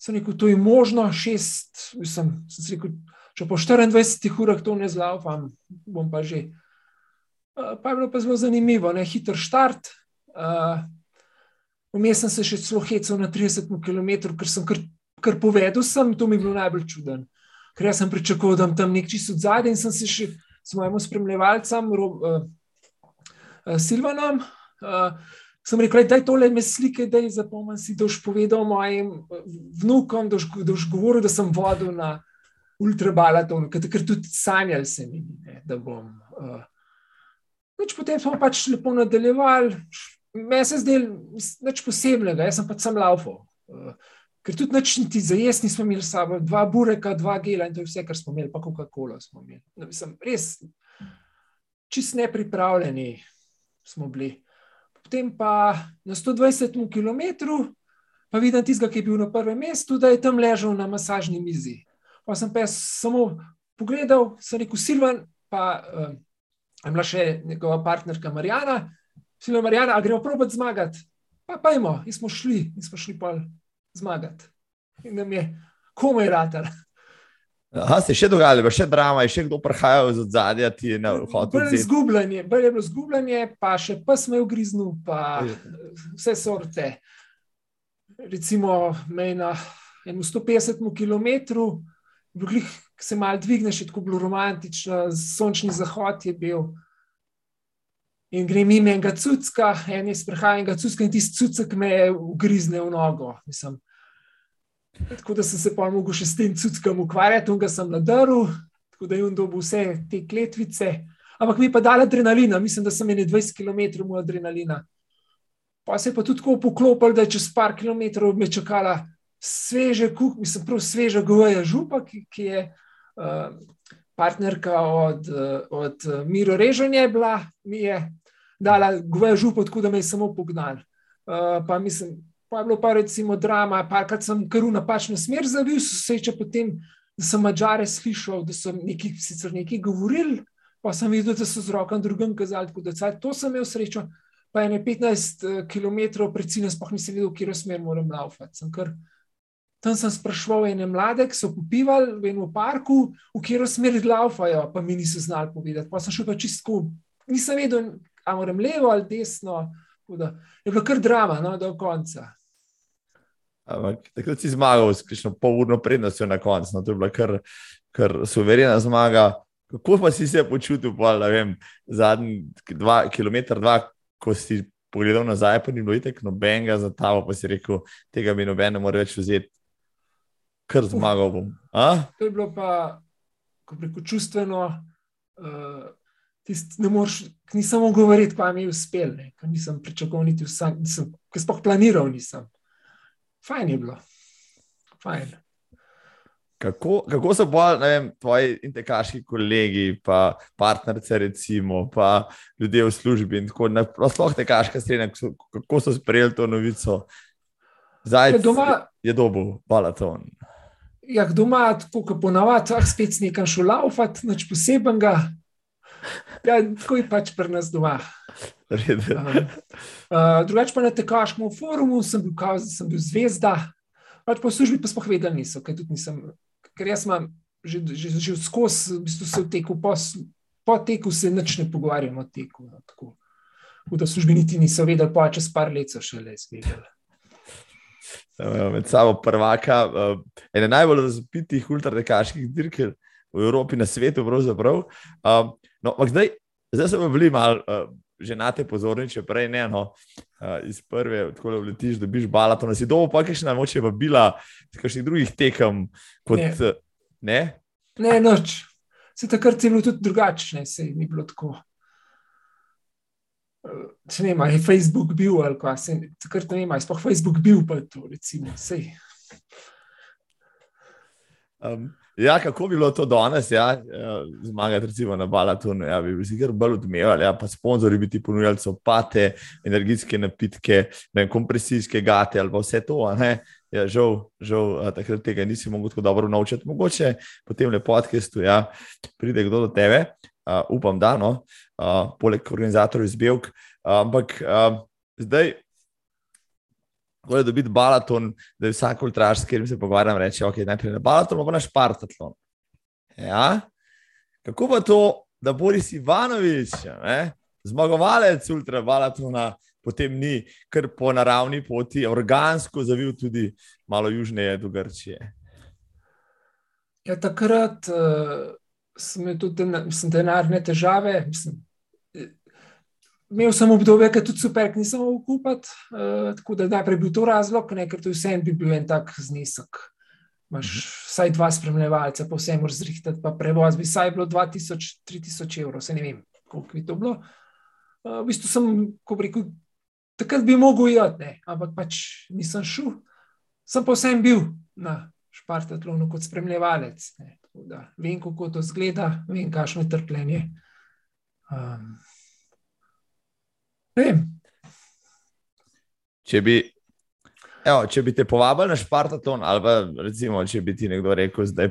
sem rekel, to je možno, šest, mislim, sem rekel, če po 24 urah to ne zlaufam, bom pa že. Pa je bilo pa zelo zanimivo, ne? hiter štart. Vmes sem se še celo hecel na 30 km, ker sem kar, kar povedal, sem, to mi je bilo najbolj čuden. Ker jaz sem pričakoval, da tam nek čisto zadaj in sem se še s mojim spremljevalcem, uh, uh, Silvanom, uh, sem rekel, da je tole me slike, da je zapomnil si, da boš povedal mojim vnukom, da boš govoril, da sem vodil na ultrabalaton, ker tudi sanjali se mi, ne, da bom. Uh, potem smo pač lepo nadaljevali, meni se zdel nič posebnega, jaz sem pač sam laufal. Uh, ker tudi nič niti za jesti nismo imeli sabo, dva bureka, dva gela in to je vse, kar smo imeli, pa Coca-Cola smo imeli. No, mislim, res čist nepripravljeni smo bili. Potem pa na 120 km, pa vidim tistega, ki je bil na prvem mestu, da je tam ležal na masažni mizi. Pa sem pa samo pogledal, sem rekel, Silvan, pa uh, je bila še njegova partnerka Marijana. Silvan, Marijana, a gremo probati zmagati? Pa pojmo, in smo šli, in smo šli pa zmagati. In nam je komaj ratar. Aha, se je še dogajalo, še drama, je še kdo prihajal z zadnja, ti je na hodu. Bolje je zgubljanje, bolje je bilo zgubljanje, pa še pes me je ugriznil, pa vse sorte. Recimo, na 150 km, blih, se malo dvigneš, tako bilo romantično, sončni zahod je bil. In grem ime enega cucka, en je sprehajal enega cucka in tisti cucek me je ugrizne v nogo. Mislim. Tako da sem se pa mogel še s tem cuckom ukvarjati, in ga sem nadaril, tako da je on dobil vse te kletvice. Ampak mi je pa dal adrenalina, mislim, da sem imel 20 km adrenalina. Pa se je pa tudi tako poklopil, da je čez par km me čakala sveže kuh, mislim, prav sveža goveja župa, ki, ki je uh, partnerka od, uh, od Miro Režanja bila, mi je dala govejo župo, tako da me je samo pognal. Uh, pa, mislim, pa je bilo pa recimo drama, parkrat sem kar v napačno smer zavil, se če potem, da sem mačare slišal, da so neki, sicer nekaj govorili, pa sem videl, da so z rokom drugim kazali, tako da caj, to sem imel srečo. Pa je ne 15 km pred ciljem, sploh nisem videl, v katero smer moram laufati. Sem kar, tam sem sprašval ene mlade, ki so popivali v enem parku, v katero smer laufajo, pa mi niso znali povedati. Pa sem šel pa čisto, nisem vedel, ali moram levo ali desno. Da, je bilo kar drama, no, do konca. Takrat si zmagal s kakšno polurno prednostjo na koncu. No, to je bila kar, kar suverena zmaga. Kako pa si se počutil, pa, da vem, zadnji dva, kilometr, dva, ko si pogledal nazaj, pa ni bilo itek nobenega za tavo, pa si rekel, tega mi noben ne more več vzeti, kar zmagal bom. A? To je bilo pa, ko preko čustveno. Uh, Tist, ne moreš, nisem mogel govoriti, pa mi je uspel, ker nisem pričakoval, niti vsem, nisem, sploh planiral nisem. Fajn je bilo. Fajn. Kako, kako so bolj, vem, tvoji intekaški kolegi, pa partnerice, recimo, pa ljudje v službi in tako naprej, sploh tekaška strena, kako so sprejeli to novico? Zdaj ja, doma, je dobil balaton. Ja, doma, tako kot ponavadi, ah, spet nekam šulaufati, nič posebenega. Ja, tako je pač pri nas doma. Uh, uh, drugače pa na tekaškem forumu sem bil, kao, sem bil zvezda, pač po službi pa smo vedeli, niso, ker, nisem, ker jaz sem že, že, že skozi v bistvu se v teku, po, po teku se nič ne pogovarjam o teku. No, tako. V službi niti niso vedeli, pa čez par let so še le izvedeli. Med sabo prvaka, uh, ena najbolj razpitih ultratekaških dirk v Evropi, na svetu, pravzaprav. Uh, No, zdaj, zdaj smo bili malo uh, že na te pozorni, če prej ne. No, uh, iz prve, tako da letiš, da biš bala, to nas je dobro, pa še na moče pa bila, kakšnih drugih tekem. Kot, ne, ne? ne noč. Se takrat je bilo tudi drugačne, se ni bilo tako. če ne, je Facebook bil ali kaj, se takrat ne vem, sploh Facebook bil pa to, recimo, sej. Um, ja, kako bi bilo to danes, ja, ja zmagati recimo na Balatonu, ja, bi si kar bolj odmeval, ja, pa sponzorji bi ti ponujali sopate, energijske napitke, ne, kompresijske gate ali pa vse to, ne. Ja, žal, žal, takrat tega nisi mogel tako dobro naučiti. Mogoče po tem podkastu ja, pride kdo do tebe, uh, upam, da, no, uh, poleg organizatorjev iz Belk. Uh, ampak uh, zdaj, ko je dobiti balaton, da je vsak ultraž, s katerim se pogovarjam, reče: Ok, najprej na balaton, pa na špartatlon. Ja? Kako pa to, da Boris Ivanovič, ne, zmagovalec ultrabalatona, potem ni kar po naravni poti, organsko zavil tudi malo južneje do Grčije? Ja, takrat uh, sem tudi denarne težave. Mislim, imel sem obdobje, ki tudi super, nisem mogel kupiti. Uh, tako da najprej bil to razlog, ne, ker to vse en bi bil en tak znesek. Imáš uh mhm. -huh. vsaj dva spremljevalca, pa vse moraš zrihtati, pa prevoz bi vsaj bilo 2000-3000 evrov, se ne vem, koliko bi to bilo. Uh, v bistvu sem, ko rekel, takrat bi mogel iti, ampak pač nisem šel. Sem pa vsem bil na Špartatlonu kot spremljevalec. Ne. Vem, kako to zgleda, vem, kakšno je trpljenje. Um, Če bi, evo, če bi te povabili na Špartaton, ali pa recimo, če bi ti nekdo rekel, da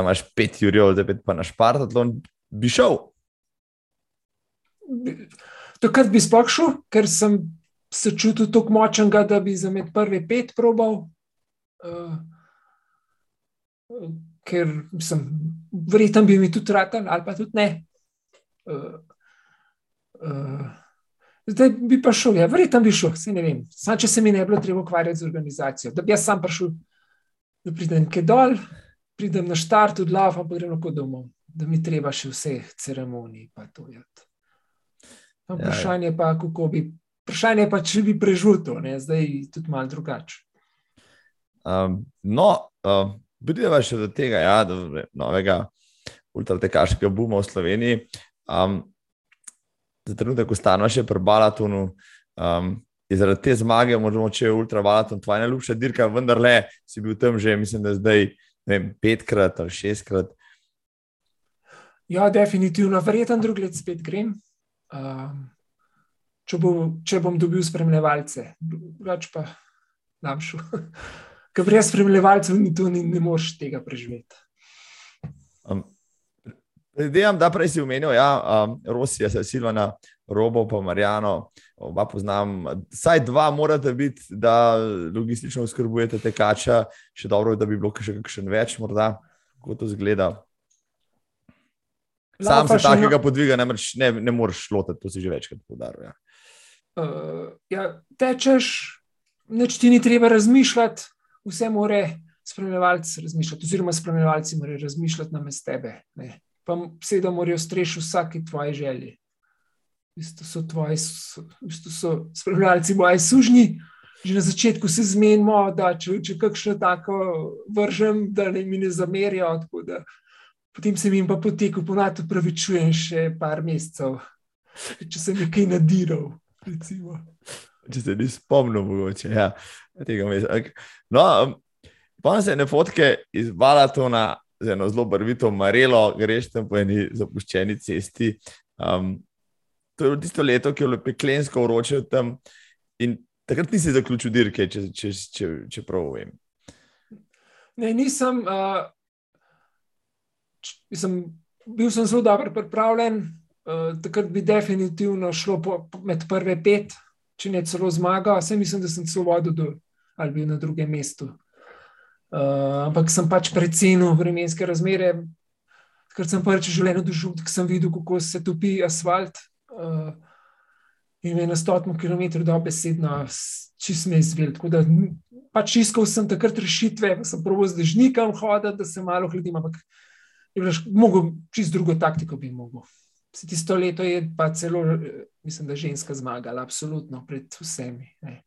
imaš pet jurjev, da bi pa na Špartaton, bi šel. Takrat bi sploh šel, ker sem se čutil tako močen, da bi za med prvi pet probal. Uh, ker sem verjetno bi mi tudi ratan, ali pa tudi ne. Uh, uh, Zdaj bi pa šel, ja, verjetno bi šel, se ne vem. Sam, če se mi ne bi bilo treba ukvarjati z organizacijo, da bi jaz sam prišel, da pridem nekaj dol, pridem na štart, odlav, pa grem lahko domov, da mi treba še vse ceremonije. Ja, vprašanje pa, kako bi, vprašanje pa, če bi prežutil, ne, zdaj tudi malo drugače. Um, no, um, prideva še do tega, ja, do novega ultratekaškega buma v Sloveniji. Um, za trenutek ostane še pri Balatonu. Um, zaradi te zmage, možemo če je ultravalaton, tvoja najljubša dirka, vendar le si bil tam že, mislim, da zdaj vem, petkrat ali šestkrat. Ja, definitivno, verjetno drug let spet grem. Um, če, bo, če bom dobil spremljevalce, drugače pa nam šel. Ker brez spremljevalcev ni to, ni, ne moreš tega preživeti. Um, Predvidevam, da prej si omenil, da ja, um, Rosija, Silvana, Robo, pa Marijano, oba poznam. Saj dva morate biti, da logistično oskrbujete tekača, še dobro, da bi bilo še kakšen več, morda, kako to zgleda. Sam se takega no... podviga ne, ne, ne moreš lotiti, to si že večkrat podaril. Ja. Uh, ja, tečeš, neč ti ni treba razmišljati, vse more spremljevalci razmišljati, oziroma spremljevalci morajo razmišljati na mestu tebe. Ne pa seveda morajo streči vsake tvoje želje. Bistvu so tvoji, bistvu so spremljalci moji sužnji. Že na začetku se zmenimo, da če, če kakšno tako vržem, da ne mi ne zamerijo. Da, potem se jim pa poteku ponad upravičujem še par mesecev, če sem nekaj nadiral. Recimo. Če se ni spomnil, mogoče ja, tega mesta. No, pa se ne fotke iz Balatona z eno zelo barvito marelo, greš tam po eni zapuščeni cesti. Um, to je bilo tisto leto, ki je bilo peklensko vroče tam. In takrat nisi zaključil dirke, če, če, če, če prav vem. Ne, nisem. Uh, mislim, bil sem zelo dobro pripravljen. Uh, takrat bi definitivno šlo po, med prve pet, če ne celo zmaga. Vse mislim, da sem celo vodil ali bil na drugem mestu. Uh, ampak sem pač precenil vremenske razmere, ker sem prvič v življenju doživel, da sem videl, kako se topi asfalt. Uh, in je na stotnem kilometru do besedno, čist me izvel. Tako da pač iskal sem takrat rešitve, pa sem proval z dežnikom hoditi, da se malo hladim, ampak je bilo mogo, čist drugo taktiko bi mogel. Se tisto leto je pa celo, mislim, da ženska zmagala, absolutno pred vsemi. Ne.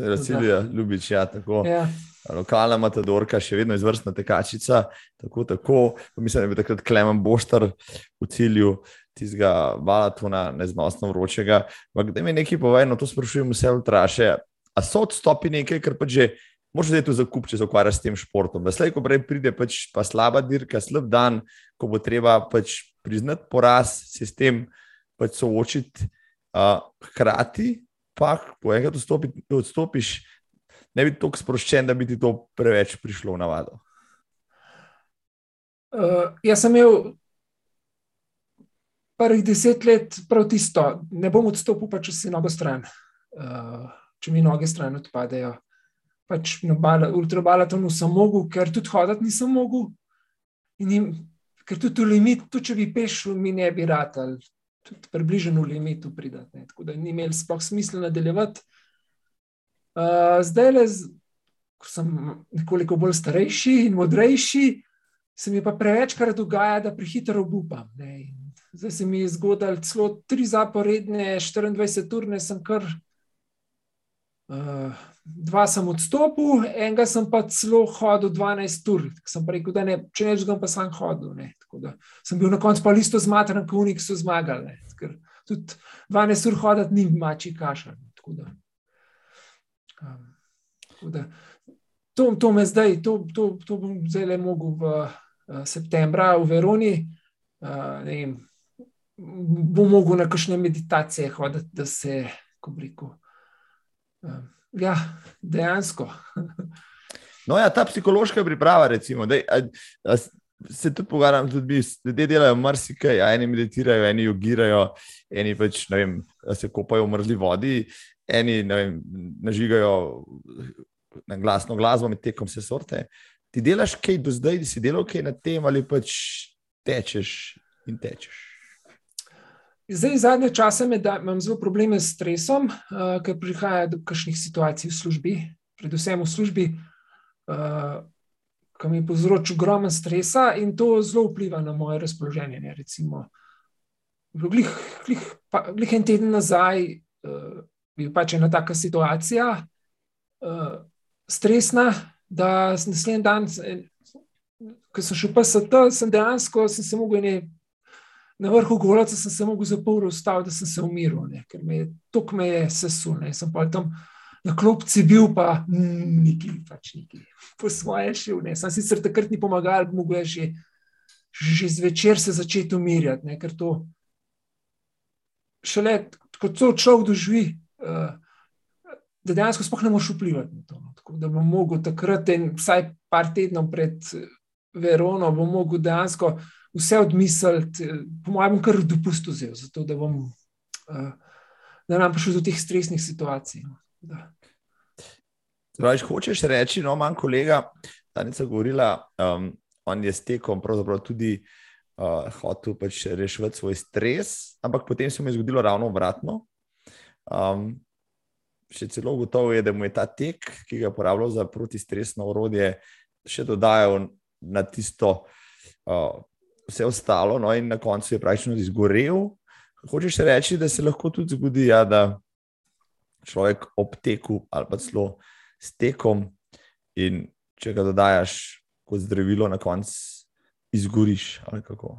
Razsilija, ljubič, ja, tako. Ja. Lokalna matadorka, še vedno izvrstna tekačica. Tako, tako. Mislim, da je bil takrat Klemen Boštar v cilju. tistega balatona, neznosno vročega. Ampak da mi nekaj povej, no to sprašujem vse ultraše. A so odstopi nekaj, kar pa že. Možeš zdaj tu zakup, če se ukvarjaš s tem športom. Slej, ko prej pride pač pa slaba dirka, slab dan, ko bo treba pač priznati poraz, se s tem pač soočiti, uh, hkrati pa, ko enkrat odstopiš, ne biti tako sproščen, da bi ti to preveč prišlo v navado. Uh, jaz sem imel prvih deset let prav tisto, ne bom odstopil, pa če si nogo stran, uh, če mi noge stran odpadejo. Pač na ultrabalatonu sem mogel, ker tudi hoditi nisem mogel. In ker tudi v limit, tudi če bi pešil, mi ne bi rad ali tudi približno v limitu pridati. Tako da ni imel sploh smisla nadaljevati. Uh, zdaj, le, ko sem nekoliko bolj starejši in modrejši, se mi pa prevečkrat dogaja, da prehitro obupam. Ne. Zdaj se mi je zgodilo celo tri zaporedne, 24 ur, sem kar. Uh, dva sem odstopil, enega sem pa celo hodil 12 ur. Sem rekel, da ne, če ne zgom, pa sem hodil. Ne. Sem bil na koncu pa isto zmatran, kot oni, ki so zmagali. Ne. Tudi 12 ur hoditi ni mači kašalj. Um, da, to, to me zdaj, to, to, to bom zdaj le mogel v uh, septembru v Veroni. Uh, vem, bom mogel na kakšne meditacije hoditi, da se, ko reko. Uh, ja, dejansko. no, ja, ta psihološka priprava, recimo. Dej, a, a, Se tudi pogovarjam, tudi ljudje delajo marsikaj, eni meditirajo, eni jogirajo, eni pač, vem, se kopajo v mrzli vodi, eni vem, nažigajo na glasno glasbo med tekom vse sorte. Ti delaš kaj do zdaj, da si delal kaj na tem ali pač tečeš in tečeš. Zdaj, zadnje čase me da, imam zelo probleme s stresom, uh, ker prihaja do kakšnih situacij v službi, predvsem v službi, uh, ki mi povzroča ogromen stresa in to zelo vpliva na moje razpoloženje. Ne, recimo, glih, glih, pa, glih en teden nazaj uh, je pač ena taka situacija, uh, stresna, da naslednji dan, ko sem šel pa ST, sem dejansko sem se mogel ne. Na vrhu govorca sem se lahko za pol ure ustavil, da sem se umiril, ne, ker me je tok me je sesul. Ne, sem pa tam na klopci bil, pa neki, pač neki, po svoje šel. Ne. Sam sicer takrat ni pomagal, mogo je že, že zvečer se začeti umirjati, ne, ker to šele, kot so človek doživi, uh, da dejansko sploh ne moreš vplivati na to. No. Tako, da bom mogel takrat, vsaj par tednov pred Verono, bom mogel dejansko vse odmisliti, po mojem, kar dopustil vzel, zato da bom. Uh, Da nam prišlo do teh stresnih situacij. No. Zdaj, hočeš reči, no, manj kolega, je govorila, um, on je s tekom pravzaprav tudi uh, hotel pač rešiti svoj stres, ampak potem se mu je zgodilo ravno obratno. Um, še celo gotovo je, da mu je ta tek, ki ga je uporabljal za protistresno orodje, še dodajal na tisto uh, vse ostalo, no, in na koncu je praktično izgorel. Hočeš reči, da se lahko tudi zgodi, ja, da človek ob teku ali pa celo s tekom, in če ga dodajaš kot zdravilo, na koncu izgoriš ali kako.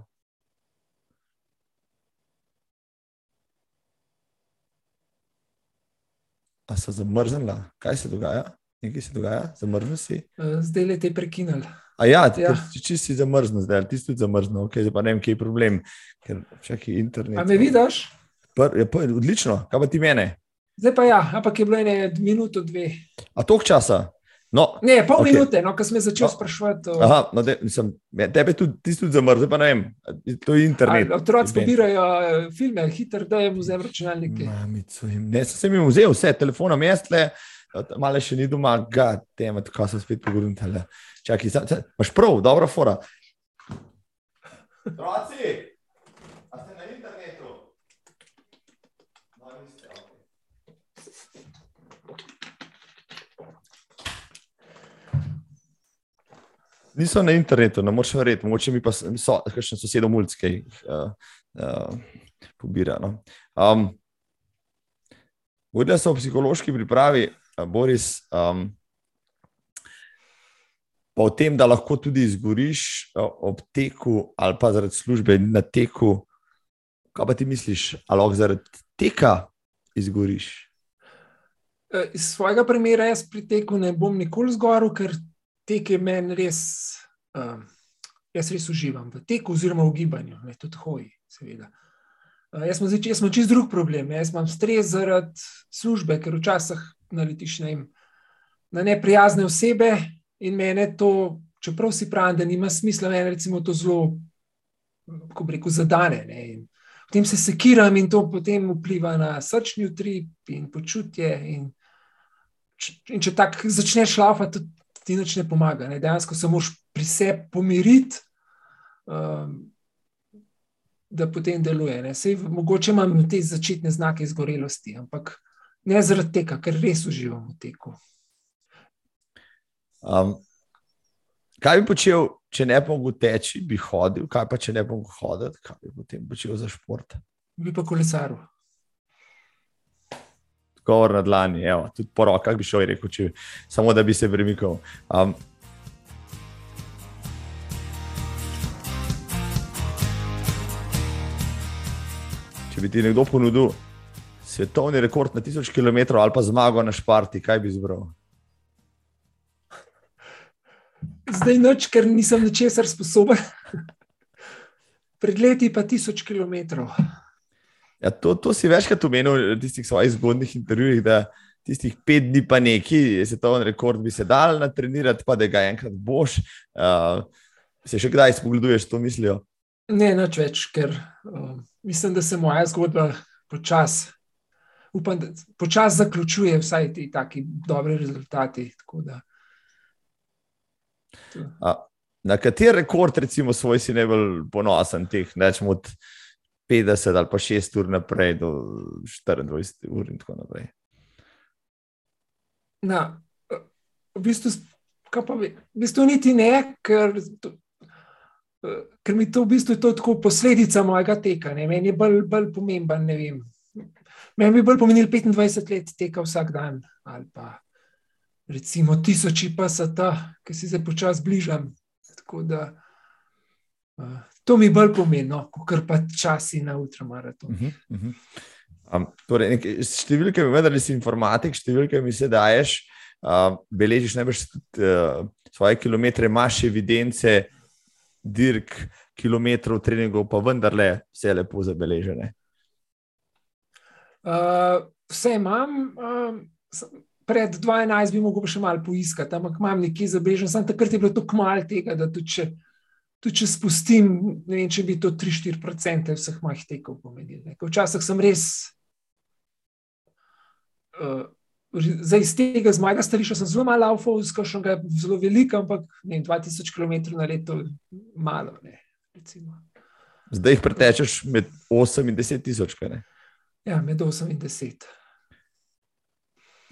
Pa so zamrznili, kaj se dogaja? Nekaj se dogaja, zamrznili si. Eh, zdaj le te prekinili. A ja, ja. če si zamrznil, zdaj ti si tudi zamrznil, okay, zdaj pa ne vem, kje je problem, ker čakaj internet. A me vidiš? Pr, ja, pa, odlično, kaj pa ti mene? Zdaj pa ja, ampak je bilo ene minuto, dve. A toliko časa? No, ne, pol okay. minute, no, ko sem začel no. sprašovati. O... Aha, no, de, mislim, tebe tudi, ti tudi zamrznil, pa ne vem, to je internet. Otroci pobirajo eh, filme, hitro da jim vzem računalnike. Mamico, ne, sem jim vzel vse, telefona, mestle, malo še ni doma, ga, tema, tako sem spet pogledal. Čakaj, imaš prav, dobra fora. Otroci, a ste na internetu? niso na internetu, ne moreš verjeti, mogoče mi pa so, kakšen sosedov mulčki uh, uh, pobira. No. Um, Vodila v psihološki pripravi, Boris, um, pa o tem, da lahko tudi izgoriš uh, ob teku ali pa zaradi službe na teku. Kaj pa ti misliš, ali lahko zaradi teka izgoriš? E, iz svojega primera jaz pri teku ne bom nikoli zgoril, ker tek je meni res, uh, jaz res uživam v teku oziroma v gibanju, ne tudi hoji, seveda. Uh, jaz sem čist drug problem, jaz imam stres zaradi službe, ker včasih naletiš na, na neprijazne osebe in mene to, čeprav si pravim, da nima smisla, meni recimo to zelo, kako rekel, zadane. Ne, potem se sekiram in to potem vpliva na srčni utrip in počutje. In, in če tako začneš šlafati, ti nič ne pomaga. Ne? Dejansko se moraš pri sebi pomiriti, um, da potem deluje. Sej, mogoče imam te začetne znake izgorelosti, ampak ne zaradi tega, ker res uživam v teku. Um, kaj bi počel, če ne bi mogel teči, bi hodil, kaj pa če ne bi mogel hoditi, kaj bi potem počel za šport? Bi pa kolesaril govor na dlani, evo, tudi po rokah bi šel in rekel, če, samo da bi se premikal. Um, če bi ti nekdo ponudil svetovni rekord na 1000 km ali pa zmago na Šparti, kaj bi izbral? Zdaj noč, ker nisem ničesar sposoben. Pred leti pa 1000 km. Ja, to, to si večkrat omenil v tistih svojih zgodnih intervjujih, da tistih pet dni pa neki, se to en rekord bi se dal natrenirati, pa da ga enkrat boš. Uh, se še kdaj spogleduješ to mislijo? Ne, nič več, ker uh, mislim, da se moja zgodba počasi. Upam, da počasi zaključuje vsaj ti taki dobri rezultati. A, na kater rekord, recimo, svoj si najbolj ponosen, teh nečemo od 50 ali pa 6 ur naprej, do 24 ur in tako naprej. Na, v, bistvu, pa, v bistvu niti ne, ker, ker mi to v bistvu je to tako posledica mojega teka. Ne. Meni je bolj, bolj pomemben. Meni bi bolj pomenil 25 let teka vsak dan ali pa recimo tisoči pasata, ki si se počasi bližam. Tako da. Uh, To mi bolj pomeni, no, kot pa časi na ultramaratonu. Uh -huh, uh -huh. um, torej, številke, vendar si informatik, številke mi se daješ, uh, beležiš najbrž uh, svoje kilometre, imaš evidence, dirk, kilometrov, treningov, pa vendarle vse lepo zabeležene. Uh, vse imam. Um, Pred 12 bi lahko še malo poiskati, ampak imam nekaj zabeležen. Sam takrat je bilo tako malo tega, da tudi če tudi če spustim, ne vem, če bi to 3-4% vseh mojih tekov pomenili. Včasih sem res, uh, zdaj iz tega, z mojega stališča, sem zelo malo avfov, izkušnja je zelo velika, ampak ne, 2000 km na leto je malo. Ne, zdaj jih pretečeš med 8 in 10 tisoč. Ja, med 8 in 10.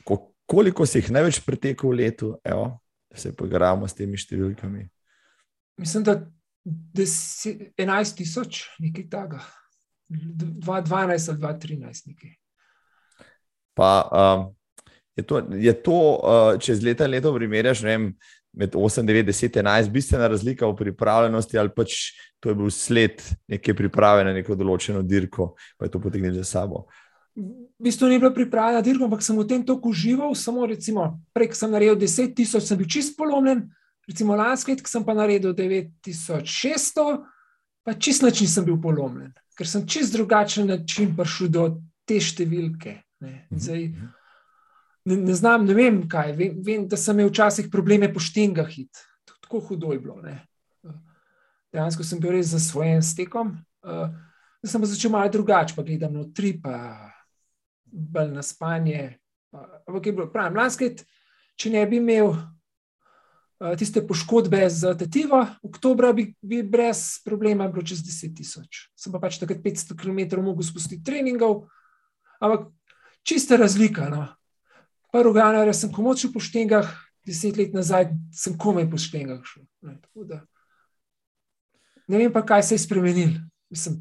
Ko, koliko si jih največ pretekel v letu, Evo, se poigramo s temi številkami? Mislim, da 11 tisoč, nekaj takega, 2012 ali 2013. Nekaj. Pa um, je to, je to uh, če z leta in leto primerjaš, vem, med 8, 9, 10, 11, bistvena razlika v pripravljenosti, ali pač to je bil sled neke priprave na neko določeno dirko, pa je to potegnilo za sabo. V bistvu ni bila pripravljena dirka, ampak sem v tem toku užival. Samo, recimo, prek sem naredil 10 tisoč, sem bil čist polomljen, Recimo lansko leto sem pa naredil 9600, pa čist način sem bil polomljen, ker sem čist drugačen način prišel do te številke. Ne, mhm, Zdaj, mhm. Ne, ne znam, ne vem kaj. Vem, vem, da sem imel včasih probleme po štengah hit. Tako hudo je bilo. Ne. Dejansko sem bil res zasvojen s tekom. Uh, sem pa začel malo drugače, pa gledam na tri, pa bolj na spanje. Ampak je bilo, pravim, lansko leto, če ne bi imel Eh, tiste poškodbe z tetivo, oktober bi, bi brez problema bilo čez 10 tisoč. Sem pa pač takrat 500 km mogel spustiti treningov, ampak čista razlika. No. Prvo januarja sem komočil po štengah, deset let nazaj sem komaj po štengah šel. Ne, da, ne vem pa, kaj se je spremenil. Mislim,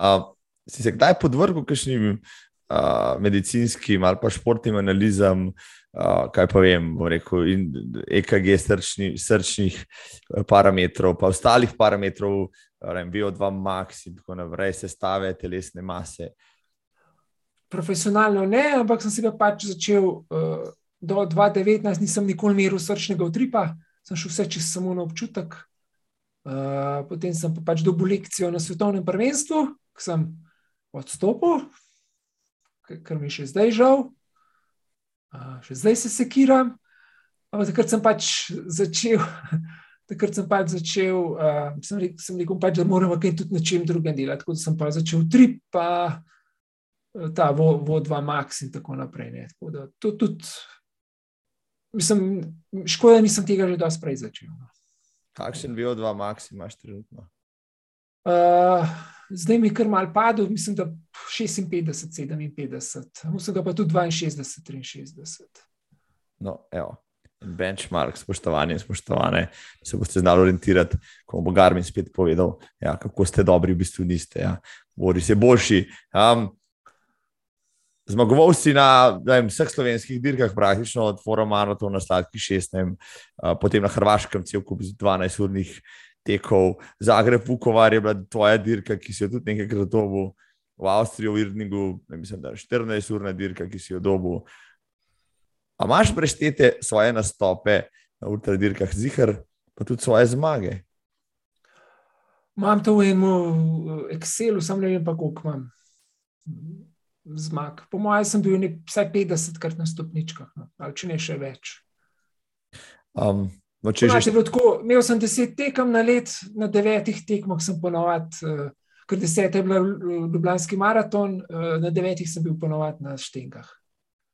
Uh, si se kdaj podvrgel kakšnim uh, medicinskim ali pa športnim analizam, uh, kaj pa vem, rekel, EKG srčni, srčnih eh, parametrov, pa ostalih parametrov VO2 max in tako naprej, sestave telesne mase. Profesionalno ne, ampak sem se ga pač začel uh, do 2019, nisem nikoli meril srčnega utripa, sem šel vse čez samo na občutek. Uh, potem sem pa pač dobil lekcijo na svetovnem prvenstvu, ki sem odstopil, ker mi je še zdaj žal, uh, še zdaj se sekiram. Ampak takrat sem pač začel takrat sem pač začel, uh, sem, rekel, sem rekel, pač, da moramo kaj tudi na čem drugem delati. Tako da sem pa začel trip, pa ta VO2 Max in tako naprej. Ne. Tako da to tudi, mislim, škoda, da nisem tega že dosti prej začel. No. Kakšen VO2 Max imaš trenutno? Uh, zdaj mi je kar mal padel, mislim, da 56, 57, mislim, da pa tudi 62, 63. No, evo benchmark, spoštovanje in spoštovane, se boste znali orientirati, ko bo Garmin spet povedal, ja, kako ste dobri, v bistvu niste. Ja. Boris je boljši. Um, Zmagovalci na vem, vseh slovenskih dirkah, praktično od Fora Maratona na Sladki 6, vem, uh, potem na Hrvaškem, cel kup 12-urnih tekov, Zagreb, Vukovar je bila tvoja dirka, ki si jo tudi nekaj dobil, v Avstriji, v Irningu, ne mislim, da je 14-urna dirka, ki si jo dobil. A imaš preštete svoje nastope na ultradirkah, zihar, pa tudi svoje zmage? Imam to v enem uh, Excelu, sam ne vem pa, koliko imam zmag. Po mojem, sem bil nek, vsaj 50 krat na stopničkah, no. ali če ne še več. Um, no, že... tako, imel sem deset tekem na let, na devetih tekmah sem ponovadi, uh, ker deset je bil Ljubljanski maraton, uh, na devetih sem bil ponovadi na štengah.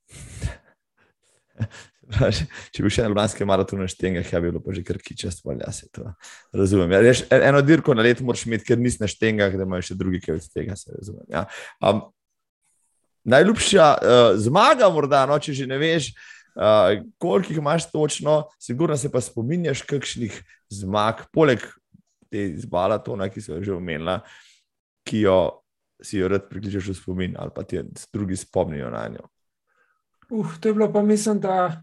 Če bi še na Ljubljanskem maratonu štengah, ja, bi bilo pa že kar kičast, ali ja se to razumem. Ja, reš, eno dirko na let moraš imeti, ker nisi na štengah, da imaš še drugi, ki od tega se razumem. Ja. Um, najljubša uh, zmaga, morda, no, če že ne veš, uh, koliko jih imaš točno, sigurno se pa spominjaš kakšnih zmag, poleg te izbala, to, ki so jo že omenila, ki jo si jo rad prikličeš v spomin ali pa ti drugi spomnijo na njo. Uh, to je bilo pa, mislim, da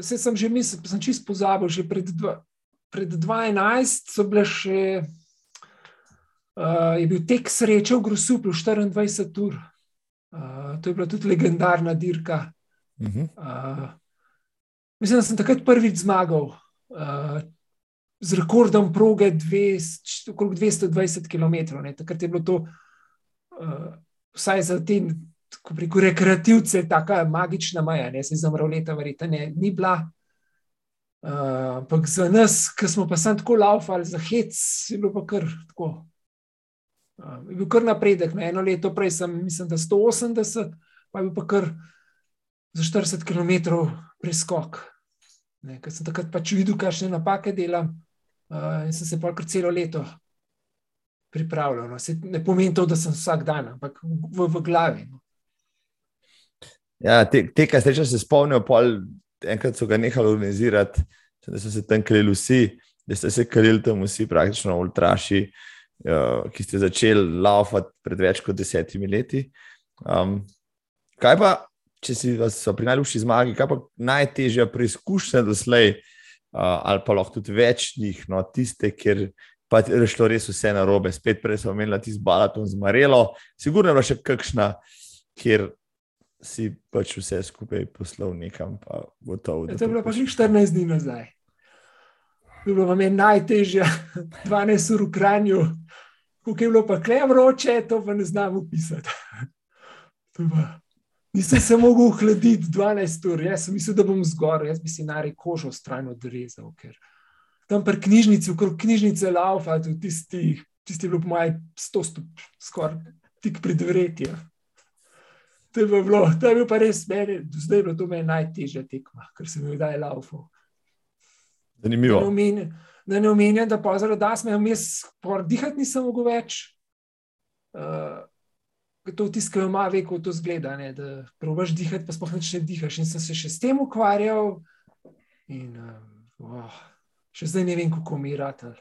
se sem že mislil, sem čist pozabil, že pred, dva, pred 2011 so bile še, uh, je bil tek sreče v Grosuplu, 24 ur. Uh, to je bila tudi legendarna dirka. Uh, mislim, da sem takrat prvič zmagal uh, z rekordom proge okrog 220 km. Ne. Takrat je bilo to, uh, vsaj za te ko preko rekreativce, tako magična maja, ne se zamrl leta, verjete, ne, ni bila. Uh, ampak za nas, ki smo pa sem tako laufali za hec, je bilo pa kar tako. Uh, je bil kar napredek. No, eno leto prej sem, mislim, da 180, pa je bil pa kar za 40 km preskok. Ker sem takrat pač videl, kakšne napake delam uh, in sem se pa kar celo leto pripravljal. No. Ne pomeni to, da sem vsak dan, ampak v, v glavi. No. Ja, te, te kaj sreče se spomnijo, pol, enkrat so ga nehali organizirati, da so se tam krili vsi, da ste se krili tam vsi, praktično ultraši, uh, ki ste začeli laufati pred več kot desetimi leti. Um, kaj pa, če si so pri najljubši zmagi, kaj pa najtežja preizkušnja doslej, uh, ali pa lahko tudi več njih, no, tiste, kjer pa je šlo res vse na robe, spet prej so omenili tisti balaton z Marelo, sigurno je bila še kakšna, kjer si pač vse skupaj poslal nekam, pa gotovo. Ja, to je bilo pa že 14 dni nazaj. Je bilo vam najtežje, 12 ur v Kranju, kako je bilo pa kle vroče, to pa ne znam opisati. Nisem se mogel ohladiti 12 ur, jaz sem mislil, da bom zgorel, jaz bi si nari kožo stran odrezal. Ker tam pri knjižnici, okrog knjižnice laufa, tisti, tisti je bilo po mojem 100 stopinj, skoraj tik pred vretjem. To je, bilo, to je bil pa res meni, zdaj je bilo to meni najtežja tekma, ker sem jih dal laufo. Zanimivo. Da ne omenjam, da pozor, da sem jaz dihati nisem mogel več. Uh, to tiskajo malo, ve, kako to zgleda. Ne, da probaš dihati, pa spohaj ne dihaš. In sem se še s tem ukvarjal. In uh, oh, še zdaj ne vem, kako mi je ratelj.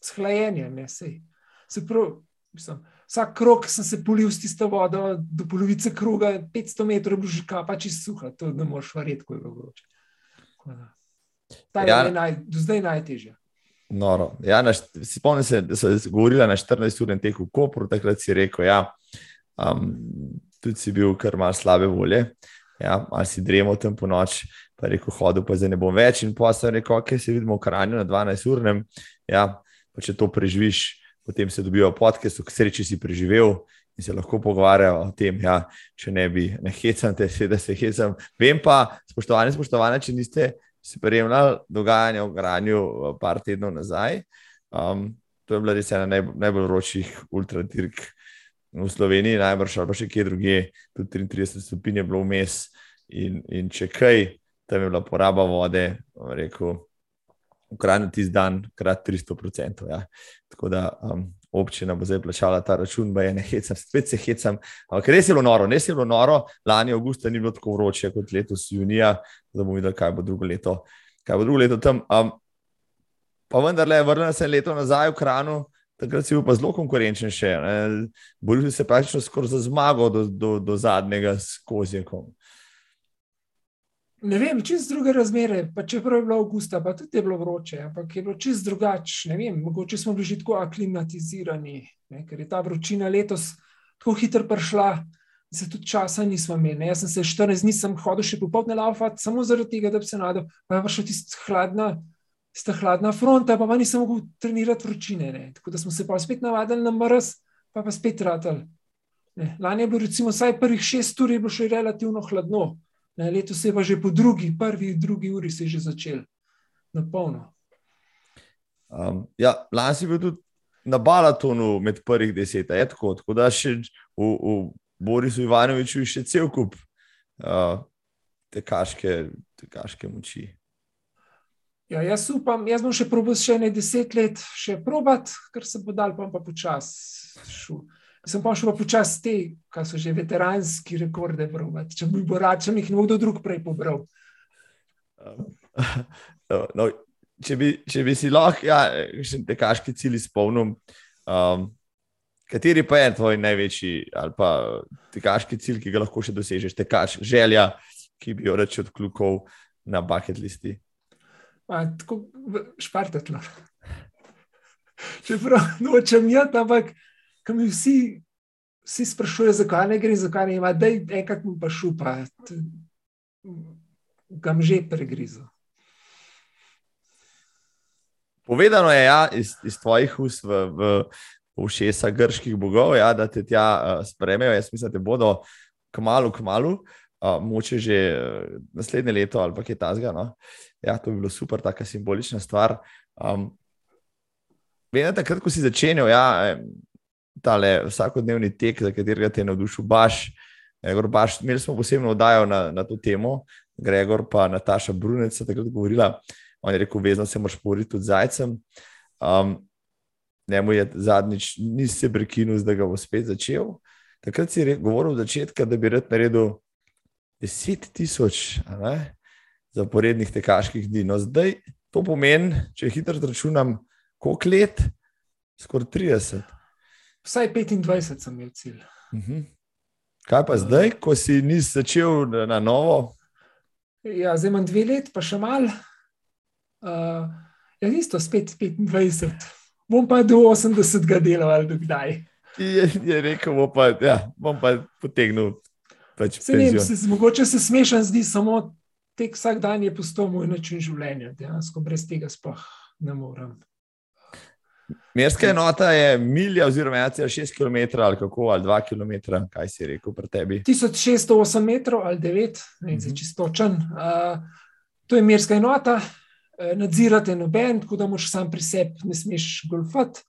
Shlajenje, ne sej. Se pravi, mislim vsak krok sem se polil s tisto vodo, do polovice kroga, 500 metrov, je bilo že kapa čist suha, to ne moreš verjeti, ko je bilo vroče. Ta ja. je naj, do zdaj najtežja. Noro. Ja, na, spomnim se, da so govorili na 14-urnem teku v Kopru, takrat si rekel, ja, um, tudi si bil kar mal slabe volje, ja, ali si dremal tam po noč, pa rekel, hodil pa zdaj ne bom več. In pa sem rekel, ok, se vidimo v Kranju na 12-urnem. Ja, pa če to preživiš, potem se dobijo podcast, k sreči si preživel. In se lahko pogovarjajo o tem, ja, če ne bi, ne hecam te, da se hecam. Vem pa, spoštovani, spoštovani, če niste si prejemali dogajanje v Granju, par tednov nazaj. Um, to je bila res ena najbolj, najbolj vročih ultradirk v Sloveniji, najbrž ali pa še kje drugje, tudi 33 stopinj je bilo vmes. In, in če kaj, tam je bila poraba vode, rekel, Kranju tisti dan, krat 300%. Ja. Tako da um, občina bo zdaj plačala ta račun, da je ne hecam, spet se hecam. Ampak res je bilo noro, res je bilo noro. Lani avgusta ni bilo tako vroče kot letos junija, da bomo videli, kaj bo drugo leto. Kaj bo drugo leto tam. Um, pa vendarle, vrnil sem leto nazaj v Kranu. Takrat si bil pa zelo konkurenčen še. Boril si se praktično skoraj za zmago do, do, do zadnjega skozi. Ne vem, čist druge razmere, pa čeprav je bilo avgusta, pa tudi je bilo vroče, ampak je bilo čist drugače. Ne vem, mogoče smo bili že tako aklimatizirani, ne, ker je ta vročina letos tako hitro prišla, se tudi časa nismo imeli. Jaz sem se 14 dni sem hodil še popoldne laufati, samo zaradi tega, da bi se nadal, pa je prišla tista hladna, tista hladna fronta, pa, pa nisem mogel trenirati vročine. Ne. Tako da smo se pa spet navadili na mrz, pa pa spet ratali. Lani je bilo recimo vsaj prvih šest ur, je bilo še relativno hladno. Ne, leto se je pa že po drugi, prvi, drugi uri se je že začel na polno. Um, ja, lani si bil tudi na balatonu med prvih deset, je tako, tako da še v, v Borisu Ivanoviču je še cel kup uh, tekaške, tekaške moči. Ja, jaz upam, jaz bom še probal še ne deset let, še probat, ker se bo dal, pa pa počasi. Sem pa šel počasi te, kaj so že veteranski rekorde, probati. če bi bil mi jih ne bo kdo drug prej pobral. No, no, če, bi, če bi si lahko, ja, še te kaški cilj izpolnil, um, kateri pa je tvoj največji ali pa te kaški cilj, ki ga lahko še dosežeš, te kaš želja, ki bi jo reč odkljukal na bucket listi? Pa, tako špartetno. Čeprav nočem jaz, ampak ki mi vsi, vsi sprašujejo, zakaj ne gre, zakaj ne ima, da je enkrat mi pa šupa, kam že pregrizo. Povedano je ja, iz, iz tvojih ust v, v, v šesa grških bogov, ja, da te tja uh, sprejmejo. Jaz mislim, da te bodo kmalo, kmalo, uh, moče že uh, naslednje leto ali pa kaj tasga. No? Ja, to bi bilo super, taka simbolična stvar. Um, Vem, da takrat, ko si začenjal, ja, tale vsakodnevni tek, za katerega te je navdušil Baš. Gregor Baš, imeli smo posebno oddajo na, na to temo, Gregor pa Nataša Brunec je takrat govorila, on je rekel, vezno se moraš povoriti tudi zajcem. Um, njemu je zadnjič, ni se prekinil, da ga bo spet začel. Takrat si govoril od začetka, da bi rad naredil 10 tisoč zaporednih tekaških dni. No, zdaj to pomeni, če hitro računam, koliko let, skoraj 30. Vsaj 25 sem imel cilj. Uh mhm. -huh. Kaj pa zdaj, ko si nisi začel na novo? Ja, zdaj imam dve let, pa še mal. Uh, ja, isto spet 25. Bom pa do 80 ga delal ali dokdaj. Je, je rekel, bom pa, ja, bom pa potegnil. Pač se ne, se, mogoče se smešen zdi, samo tek vsak dan je postal moj način življenja. Dejansko brez tega sploh ne morem. Merska enota je milja, oziroma 6 km ali kako, ali 2 km, kaj si rekel pri tebi? 1608 metrov ali 9, ne vem, čistočen. Uh, to je merska enota, uh, nadzirate noben, tako da moš sam pri sebi, ne smeš golfati.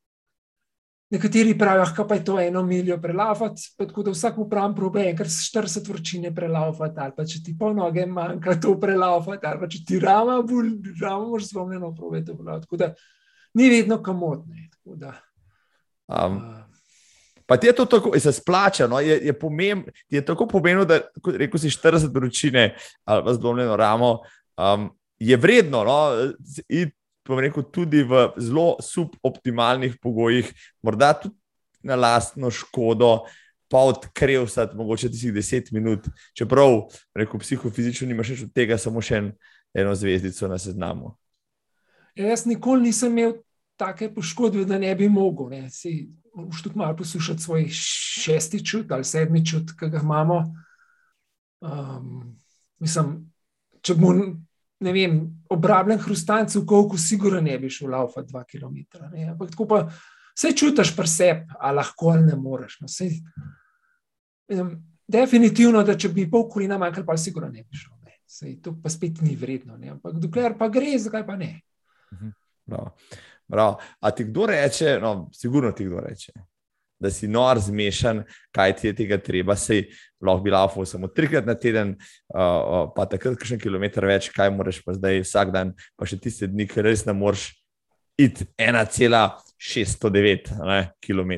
Nekateri pravijo, da pa je to eno miljo prelavati, tako da vsak upravim probe enkrat 40 vročine prelavati, ali pa če ti po noge manjka to prelavati, ali pa če ti rama bolj, rama moš zvomljeno probe to prelavati ni vedno kamotne. Um, pa ti je to tako, se splača, no? je, je, pomemb, je tako pomembno, da reko si 40 ročine ali pa zdomljeno ramo, um, je vredno. No? In, rekel, tudi v zelo suboptimalnih pogojih, morda tudi na lastno škodo, pa odkrivati, mogoče tistih 10 minut, čeprav, rekel, psihofizično nimaš več od tega, samo še en, eno zvezdico na seznamu. Ja, jaz nikoli nisem imel take poškodbe, da ne bi mogel. Ne. Si, už tudi malo poslušati svoj šesti čut ali sedmi čut, ki ga imamo. Um, mislim, če bo ne vem, obrabljen hrustanc v kolku, sigurno ne bi šel laufa dva km. Ne. Ampak tako pa vse čutiš pri sebi, a lahko ali ne moreš. No. Sej, um, definitivno, da če bi pol kolina manjkalo, pa sigurno ne bi šel. Ne. Sej, to pa spet ni vredno. Ne. Ampak dokler pa gre, zakaj pa ne? Mhm. Bravo. Bravo. A ti kdo reče, no, sigurno ti kdo reče, da si nor zmešan, kaj ti je tega treba, sej lahko bi laufal samo trikrat na teden, uh, pa takrat še en kilometr več, kaj moraš pa zdaj vsak dan, pa še tiste dni, ker res ne moreš iti 1,609 km.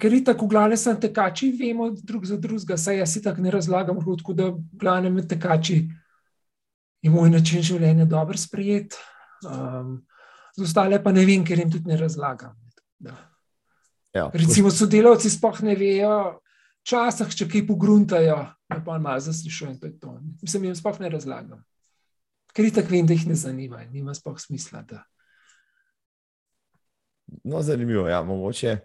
Ker je tako, glavne sem tekači, vemo drug za drugega, saj jaz si tako ne razlagam, tako da glavne med tekači je moj način življenja dobro sprejet. Um, z ostale pa ne vem, ker jim tudi ne razlagam. Ja, Recimo, sodelavci sploh ne vejo, včasih, če kaj pogruntajo, da pa malo zaslišujem. To Mislim, jim sploh ne razlagam. Ker je tako, vem, da jih ne zanima, nima sploh smisla. Da. No, zanimivo je, ja, mogoče.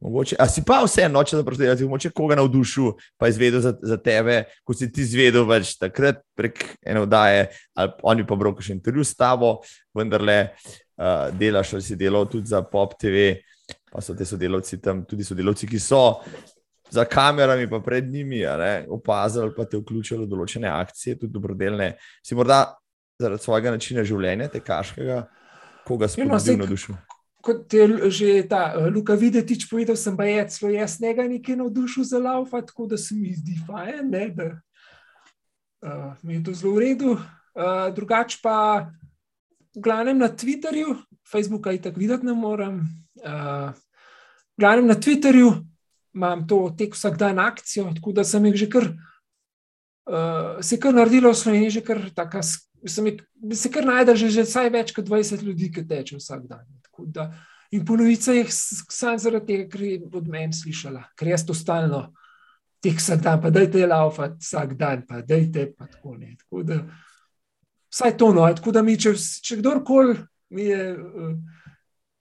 Mogoče, a si pa vseeno, če da si mogoče koga navdušil, pa izvedel za, za tebe, ko si ti izvedel več takrat prek ene oddaje, ali oni pa brokajo še intervju s tabo, vendarle uh, delaš ali si delal tudi za Pop TV, pa so te sodelavci tam, tudi sodelavci, ki so za kamerami, pa pred njimi, opazili, pa te vključili v določene akcije, tudi dobrodelne. Si morda zaradi svojega načina življenja, tekaškega, koga si saj- navdušil? Kot je že ta uh, Luka Videtič povedal, sem pa jaz, celo jaz njega nekaj navdušil za laufa, tako da se mi zdi fajn, ne, da uh, mi je to zelo v redu. Uh, drugač pa, v glavnem na Twitterju, Facebooka in tako videti ne morem. Uh, v glavnem na Twitterju imam to tek vsak dan akcijo, tako da sem jih že kar, uh, se je kar naredilo v Sloveniji, že kar taka, s- sem jih, se kar najde že, že vsaj več kot 20 ljudi, ki teče vsak dan. Da, in polovica jih samo zaradi tega, ker je od meni slišala, ker jaz to stalno tek vsak dan, pa dajte laufati vsak dan, pa dajte pa tako ne. Tako da, vsaj to no, tako da mi, če, če kdorkoli mi je. eh,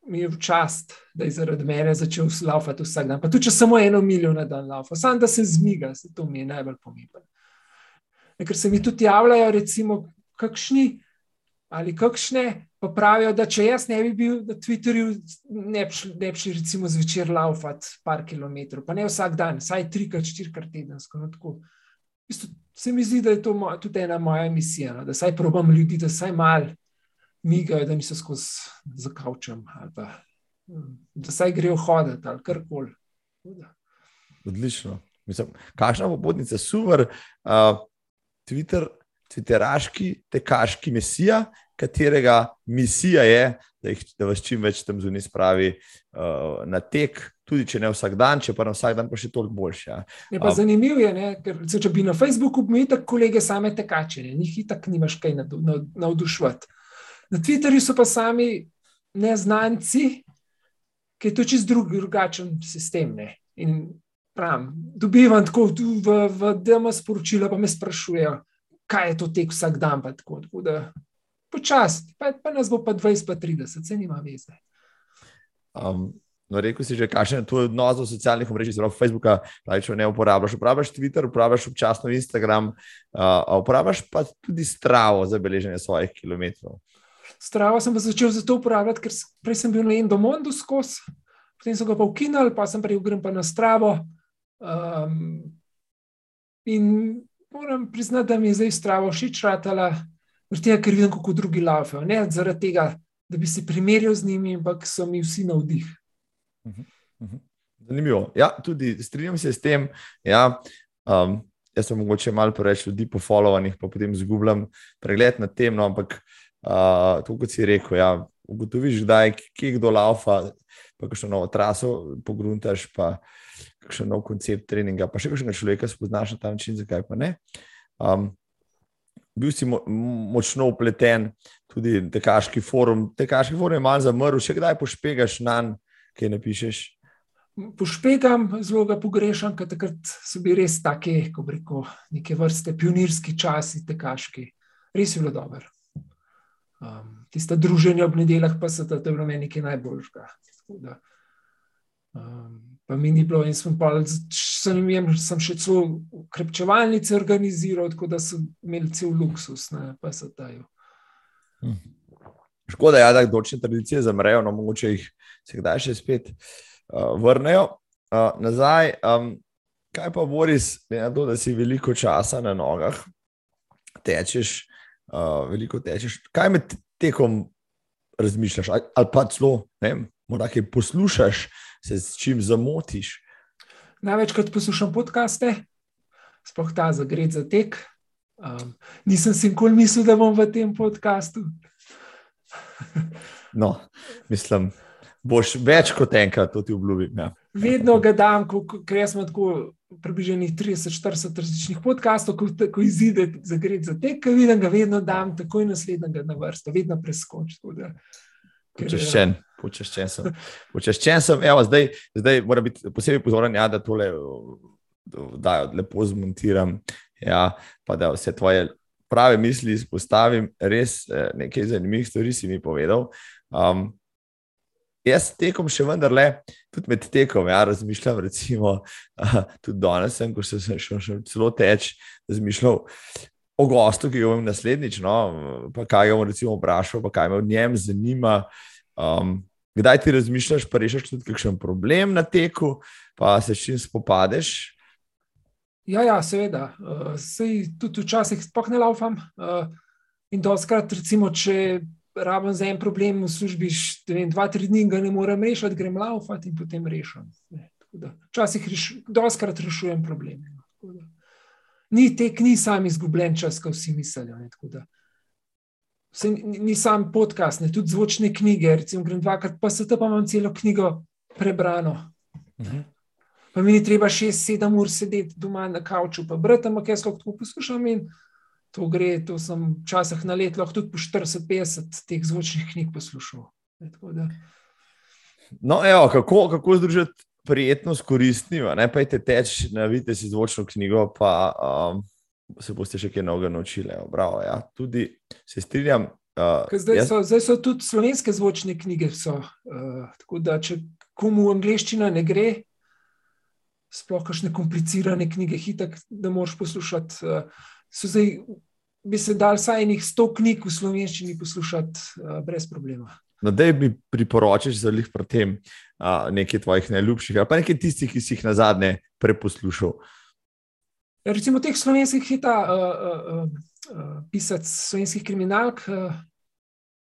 Mi je v čast, da je zaradi mene začel laufati vsak dan. Pa tudi, če samo eno milijo na dan laufa, samo da se zmiga, se to mi je najbolj pomembno. Ker se mi tudi javljajo, recimo, kakšni ali kakšne, pa pravijo, da če jaz ne bi bil na Twitterju, ne bi šli, ne bi šli recimo zvečer laufati par kilometrov, pa ne vsak dan, vsaj trikrat, štirikrat tedensko. No, tako. V bistvu se mi zdi, da je to moj, tudi ena moja misija, no, da saj probam ljudi, da saj mal migajo, da niso skozi za kavčem ali pa mm, da saj grejo hoditi ali karkoli. Tako da. Odlično. Mislim, kakšna popotnica, super. Uh, Twitter, Twitteraški, tekaški mesija, katerega misija je, da, jih, da vas čim več tam zunaj spravi uh, na tek, tudi če ne vsak dan, če pa na vsak dan, pa še toliko boljše. Ja. Je pa A- zanimivo, je, ne, ker recimo, če bi na Facebooku imel tako kolege same tekače, ne, njih itak nimaš kaj navdu- nav- navduševati. Na Twitterju so pa sami neznanci, ki je to čist drug, drugačen sistem. Ne. In pravim, dobivam tako v, v DM sporočila, pa me sprašujejo, kaj je to tek vsak dan. Pa tako, tako da počasi, pa, pa nas bo pa 20, pa 30, se nima veze. Um, no, rekel si že, kakšen je tvoj odnos do socialnih omrežij, zelo Facebooka, če ne uporabljaš. Uporabljaš Twitter, uporabljaš občasno Instagram, uh, uporabljaš pa tudi stravo za beleženje svojih kilometrov. Strava sem pa začel zato uporabljati, ker prej sem bil na Endomondu skozi, potem so ga pa ukinili, pa sem prej grem pa na Stravo. Um, in moram priznati, da mi je zdaj Strava všeč ratala, tega, ker vidim, kako drugi laufajo. Ne zaradi tega, da bi se primerjal z njimi, ampak so mi vsi na vdih. Zanimivo. Ja, tudi strinjam se s tem. Ja, um, jaz sem mogoče malo preveč ljudi po followovanjih, pa potem izgubljam pregled nad tem. No, ampak, uh, to, kot si rekel, ja, ugotoviš, kdaj, kje kdo laufa, pa kakšno novo traso pogruntaš, pa kakšen nov koncept treninga, pa še kakšnega človeka spoznaš na ta način, zakaj pa ne. Um, bil si mo močno upleten, tudi tekaški forum. Tekaški forum je malo zamrl, še kdaj pošpegaš na njega, kaj napišeš. Pošpegam, zelo ga pogrešam, ker takrat so bili res taki, ko bi rekel, neke vrste pionirski časi, tekaški. Res je bilo dobro. Um, tista druženja ob nedeljah pa so to bilo meni nekaj najboljšega. Um, pa mi ni bilo in sem pa sem, vem, sem še celo krepčevalnice organiziral, tako da so imeli cel luksus, ne, pa se dajo. Hm. Škoda je, ja, da določene tradicije zamrejo, no mogoče jih se kdaj še spet uh, vrnejo uh, nazaj. Um, kaj pa, Boris, na to, da si veliko časa na nogah, tečeš, uh, veliko tečeš. Kaj med tekom razmišljaš, ali, ali pa celo, ne vem, morda kaj poslušaš, se s čim zamotiš? Največkrat poslušam podkaste, sploh ta za gre za tek. Um, nisem si nikoli mislil, da bom v tem podkastu. no, mislim, boš več kot enkrat to ti obljubim. Ja. Vedno ga dam, ker smo tako približeni 30-40 različnih podkastov, ko, ko izide za gre za tek, ki vidim, ga vedno dam, takoj naslednjega na vrsto, vedno preskočim. Počeščen, počeščen sem. Počeščen sem. Evo, zdaj, zdaj moram biti posebej pozoren, ja, da tole da, lepo zmontiram. Ja, pa da vse tvoje prave misli izpostavim, res eh, nekaj zanimivih stvari si mi povedal. Um, jaz tekom še vendarle, tudi med tekom, ja, razmišljam, recimo, uh, tudi danes, sem, ko sem šel še celo teč, razmišljal o gostu, ki ga bom naslednjič, no, pa kaj ga bom vprašal, pa kaj me v njem zanima. Um, kdaj ti razmišljaš, pa rešiš tudi kakšen problem na teku, pa se s čim spopadeš? Ja, ja seveda. Uh, sej tudi včasih sploh ne laufam. Uh, in doskrat, recimo, če rabim za en problem v službi, vem, dva, tri dni ga ne morem rešiti, grem laufati in potem rešim. Včasih, doskrat rešujem probleme. No, ni tek, ni sam izgubljen čas, kot vsi mislijo. Se, ni sam podcast, ne, tudi zvočne knjige. Recimo, grem dvakrat, pa se tam imam celo knjigo prebrano. Mhm. Pa mi ni treba 6-7 ur sedeti doma na kavču, pa brati, ampak jaz lahko poslušam in to gre. To sem včasih na let lahko tudi po 40-50 teh zvočnih knjig poslušal. No, evo, kako, kako združiti prijetno s koristnim? Ne pa te teč, navite si zvočno knjigo, pa um, se boste še kaj novega naučili. Bravo, ja. Tudi se strinjam. Uh, zdaj, jaz... so, zdaj so tudi slovenske zvočne knjige. So, uh, tako da, če komu angliščina ne gre, sploh kakšne komplicirane knjige, hitek, da moraš poslušati. Uh, so zdaj, bi se dal vsaj enih sto knjig v slovenščini poslušati uh, brez problema. No, da mi priporočaš za jih pri tem uh, nekaj tvojih najljubših, ali pa nekaj tistih, ki si jih na zadnje preposlušal. Ja, recimo teh slovenskih hita, uh, uh, uh, pisec slovenskih kriminalk, uh,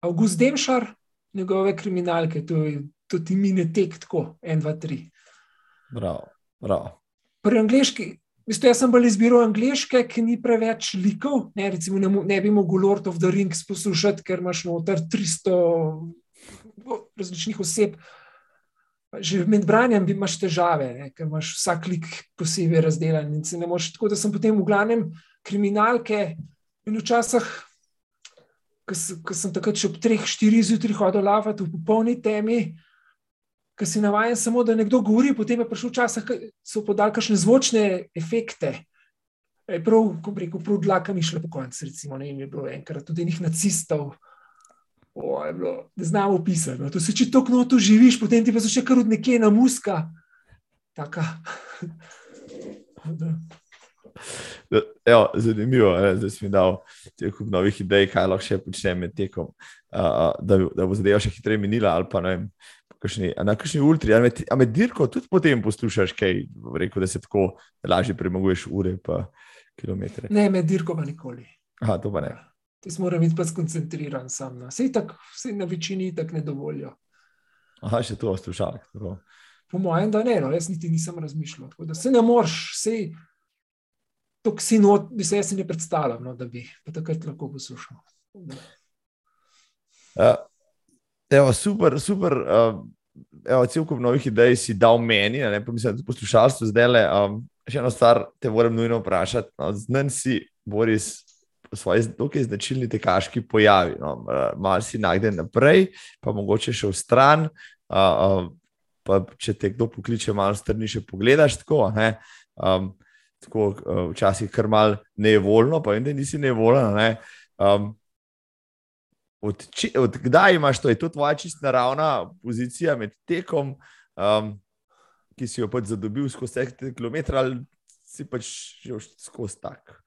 August Demšar, njegove kriminalke, to je tudi mine tek, tako, en, dva, tri. Bravo, bravo. Pri angliški, Mislim, jaz sem bolj izbiral angliške, ki ni preveč likov. Ne, recimo, ne, ne bi mogel Lord of the Rings poslušati, ker imaš noter 300 različnih oseb. Že med branjem imaš težave, ne, ker imaš vsak lik posebej razdeljen. Tako da sem potem v glavnem kriminalke in včasih, ko sem takrat še ob 3-4 zjutraj hodil lavati v popolni temi ki si navaden samo, da nekdo govori, potem je prišel čas, da so podali kakšne zvočne efekte. Prav, ko reko, prav dlaka mi šlo po koncu, recimo, ne je bilo enkrat tudi nekih nacistov. O, bilo, ne znamo opisati. No. To se če tako noto živiš, potem ti pa so še kar od nekje na muska. Taka. Evo, zanimivo je, da si mi dal nekaj novih idej, kaj lahko še počnem med tekom, uh, da, da bo zadeva še hitreje minila, ali pa ne vem, kakšni, na kakšni ultri, ali med, med dirko tudi potem poslušaš kaj, rekel, da se tako lažje premaguješ ure pa kilometre. Ne, med dirko pa nikoli. Aha, to pa ne. Ti moram biti pa skoncentriran sam. No. Sej tak, sej na večini tako ne dovolijo. Aha, še to oslušal. Po mojem, da ne, no, jaz niti nisem razmišljal. Tako da se ne moreš, sej to, ki si not, bi se jaz ne predstavljal, no, da bi takrat lahko poslušal. Uh, Evo, super, super. Uh, cel kup novih idej si dal meni, ne pa mislim, da poslušalstvo zdaj le. Um, še eno stvar te moram nujno vprašati. No, Znam si, Boris, svoje dokaj značilni tekaški pojavi. No, Mal si nagden naprej, pa mogoče še v stran. Uh, pa če te kdo pokliče, malo strni še pogledaš tako. Um, tako uh, včasih kar mal nevoljno, pa vem, da nisi nevoljen. Ne? Um, od, či, od kdaj imaš to? Je to tvoja čist naravna pozicija med tekom, um, ki si jo pač zadobil skozi te kilometre, ali si pač že skozi tak?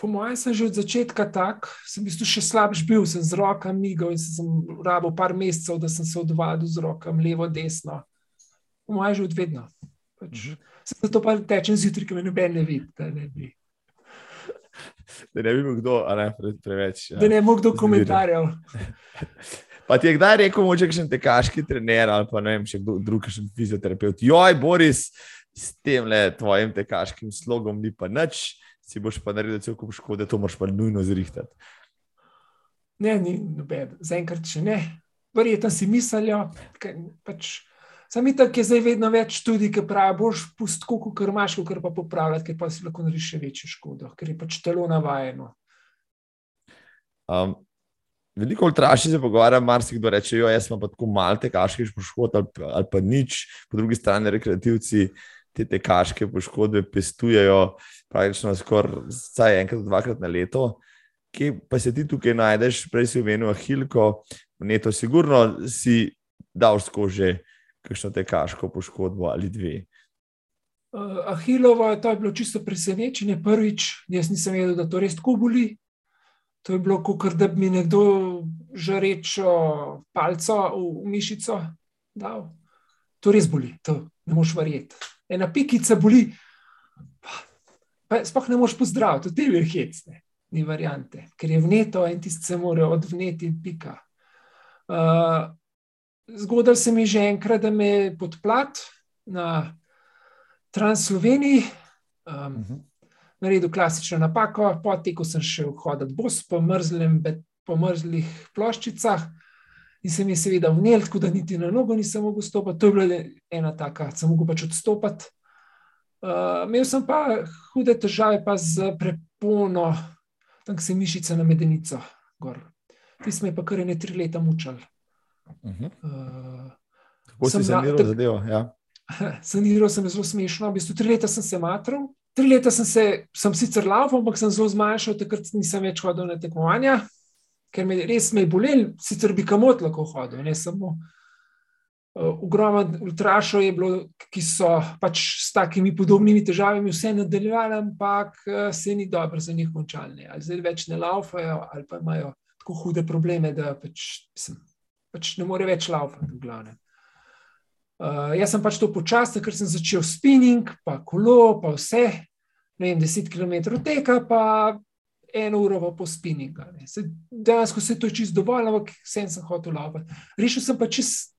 Po mojem, sem že od začetka tak, sem bil še slabš, bil sem z rokami migal in sem rabo par mesecev, da sem se odvadil z rokami levo, desno. Po mojem, že od vedno. Pač, zato pa tečem zjutraj, ki me noben ne vidi. Da ne bi, da ne bi bil kdo ne, pre, preveč. Ja, da ne bi kdo komentarjev. Pa ti je kdaj rekel, moče še tekaški trener ali pa ne vem, še kdo drug, še fizioterapeut. Joj, Boris, s tem le tvojim tekaškim slogom ni pa nič si boš pa naredil cel kup škode, to moraš pa nujno zrihtati. Ne, ni noben, zaenkrat še ne. Verjetno si mislijo, pač, sami tako je zdaj vedno več tudi, ki pravi, boš pustko, kar imaš, kar pa popravljati, ker pa si lahko narediš še večjo škodo, ker je pač telo navajeno. Um, veliko ultraši se pogovarja, marsikdo reče, jo, jaz sem pa tako malo tekaških poškodb ali, ali pa nič, po drugi strani rekreativci te tekaške poškodbe pestujejo praktično skoraj enkrat, dvakrat na leto. Kje pa se ti tukaj najdeš, prej si omenil Ahilko, neto, sigurno si dal skozi kakšno tekaško poškodbo ali dve. Uh, Ahilova, to je bilo čisto presenečenje. Prvič, jaz nisem vedel, da to res tako boli. To je bilo, kot da bi mi nekdo žarečo palco v mišico dal. To res boli, to ne moš verjeti. Ena pikica boli, sploh ne moš pozdraviti, tudi je hecne, ni variante, ker je vneto in ti se mora odvneti in pika. Uh, Zgodil se mi že enkrat, da me je podplat na Transsloveniji, um, uh. -huh. naredil klasično napako, potem ko sem šel hoditi bos po, mrzlem, po mrzlih ploščicah. In se mi je seveda vnel, tako da niti na nogo nisem mogel stopiti. To je bila ena taka, sem mogel pač odstopiti. Uh, imel sem pa hude težave pa z prepono, tam se mišice na medenico. Ti smo pa kar ne tri leta mučali. Uh -huh. uh, Kako si saniral zadevo? Ja. Saniral sem zelo smešno. V bistvu tri leta sem se matral. Tri leta sem se, sem sicer laval, ampak sem zelo zmanjšal, takrat nisem več hodil na tekmovanja, ker me res me je bolel, sicer bi kamot lahko hodil, ne samo. Ogromno ultrašov je bilo, ki so pač s takimi podobnimi težavami vse nadaljevali, ampak eh, se ni dobro za njih končali. Ali zdaj več ne laufajo, ali pa imajo tako hude probleme, da pač, sem, pač ne more več laufati. Uh, jaz sem pač to počastil, ker sem začel spinning, pa kolo, pa vse. Ne vem, 10 km teka, pa eno uro po spinningu. Dejansko se je to čisto dovolj, ampak sem se hotel laufati. Rešil sem pa čist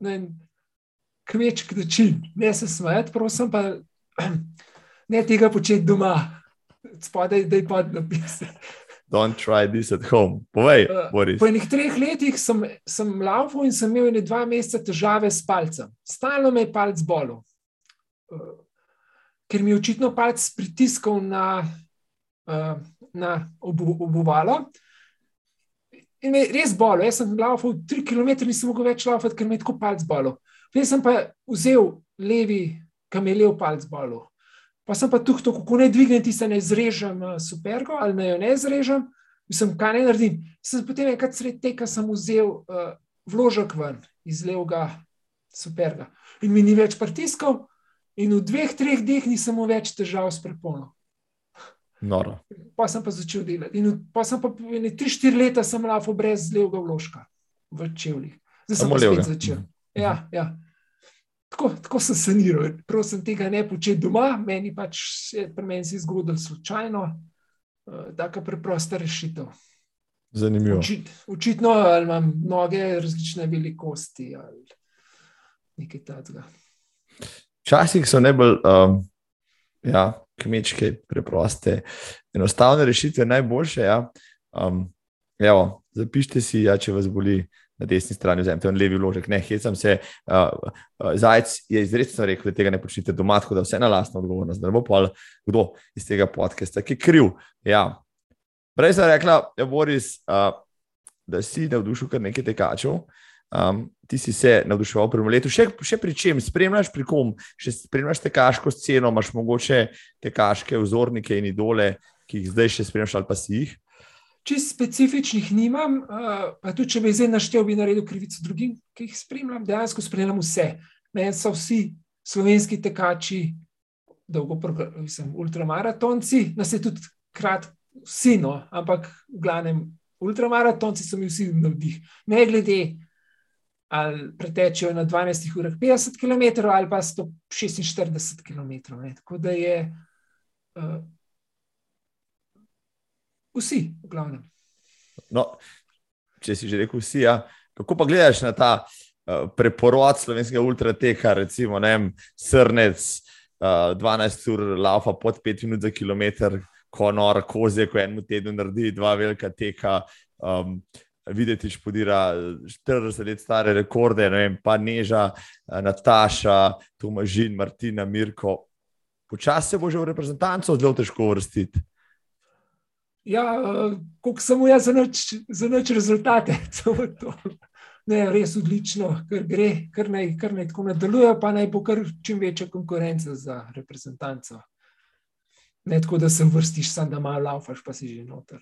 kmečki način, ne se smejati, prosim, pa ne tega početi doma, spodaj, da je pod napis. Don't try this at home. Povej, uh, po enih treh letih sem, sem laufal in sem imel dva meseca težave s palcem. Stalno me je palc bolel, uh, ker mi je očitno palc pritiskal na, uh, na obuvalo. In me je res bolelo. Jaz sem laufal tri km, nisem mogel več laufati, ker me je tako palc bolel. Prej sem pa vzel levi, kam je lev palc bolel. Pa sem pa tukaj, kako ne dvignem tiste, ne zrežem eh, supergo ali ne jo ne zrežem, mislim, kaj ne naredim. Sem potem enkrat sred teka sem vzel uh, vložek ven iz levega superga in mi ni več pritiskal in v dveh, treh dneh nisem več težav s preponom. Noro. Pa sem pa začel delati. In pa sem pa ne tri, štiri leta sem lafo brez levega vložka v čevljih. Zdaj sem pa spet začel. Mhm. Ja, ja. Tako, tako sem saniral, prosim, tega ne početi doma, meni pač je pri meni se zgodilo slučajno, uh, tako preprosta rešitev. Zanimivo. Učit, učitno ali imam noge različne velikosti ali nekaj takega. Včasih so najbolj um, ja, kmečke, preproste, enostavne rešitve najboljše. Ja. Um, evo, zapišite si, ja, če vas boli na desni strani, vzemite en levi vložek, ne hecam se. Uh, uh, Zajec je izrecno rekel, da tega ne počnite doma, tako da vse na lastno odgovornost. Da ne bo pa kdo iz tega podcasta, ki je kriv. Ja. Prej sem rekla, ja, Boris, uh, da si navdušil kar nekaj tekačev. Um, ti si se navduševal pri letu, še, še pri čem, spremljaš pri kom, še spremljaš tekaško sceno, imaš mogoče tekaške vzornike in idole, ki jih zdaj še spremljaš ali pa si jih. Čist specifičnih nimam, uh, pa tudi če bi zdaj naštel, bi naredil krivico drugim, ki jih spremljam. Dejansko spremljam vse. Meni so vsi slovenski tekači, dolgo, mislim, ultramaratonci, nas je tudi krat, vsi, no, ampak v glavnem, ultramaratonci so mi vsi navdih. Ne glede, ali pretečejo na 12 urah 50 km ali pa 146 km. Ne. Tako da je. Uh, Vsi, v glavnem. No, če si že rekel, vsi, ja. kako pa gledaš na ta uh, preporod slovenskega ultrateka, recimo vem, srnec, uh, eh, 12 ur laufa pod 5 minut za kilometr, ko nor koze, ko en teden naredi dva velika teka. Um, Videti, da špodira 40 let stare rekorde, vem, pa Neža, eh, Nataša, Tomažin, Martina, Mirko. Počasi se bo že v reprezentanco zelo težko vrstiti. Ja, uh, koliko samo jaz za noč, za noč rezultate. ne, res odlično, ker gre, kar naj, kar naj tako nadaljuje, pa naj bo kar čim večja konkurenca za reprezentanco. Ne tako, da se vrstiš, sam da malo laufaš, pa si že noter.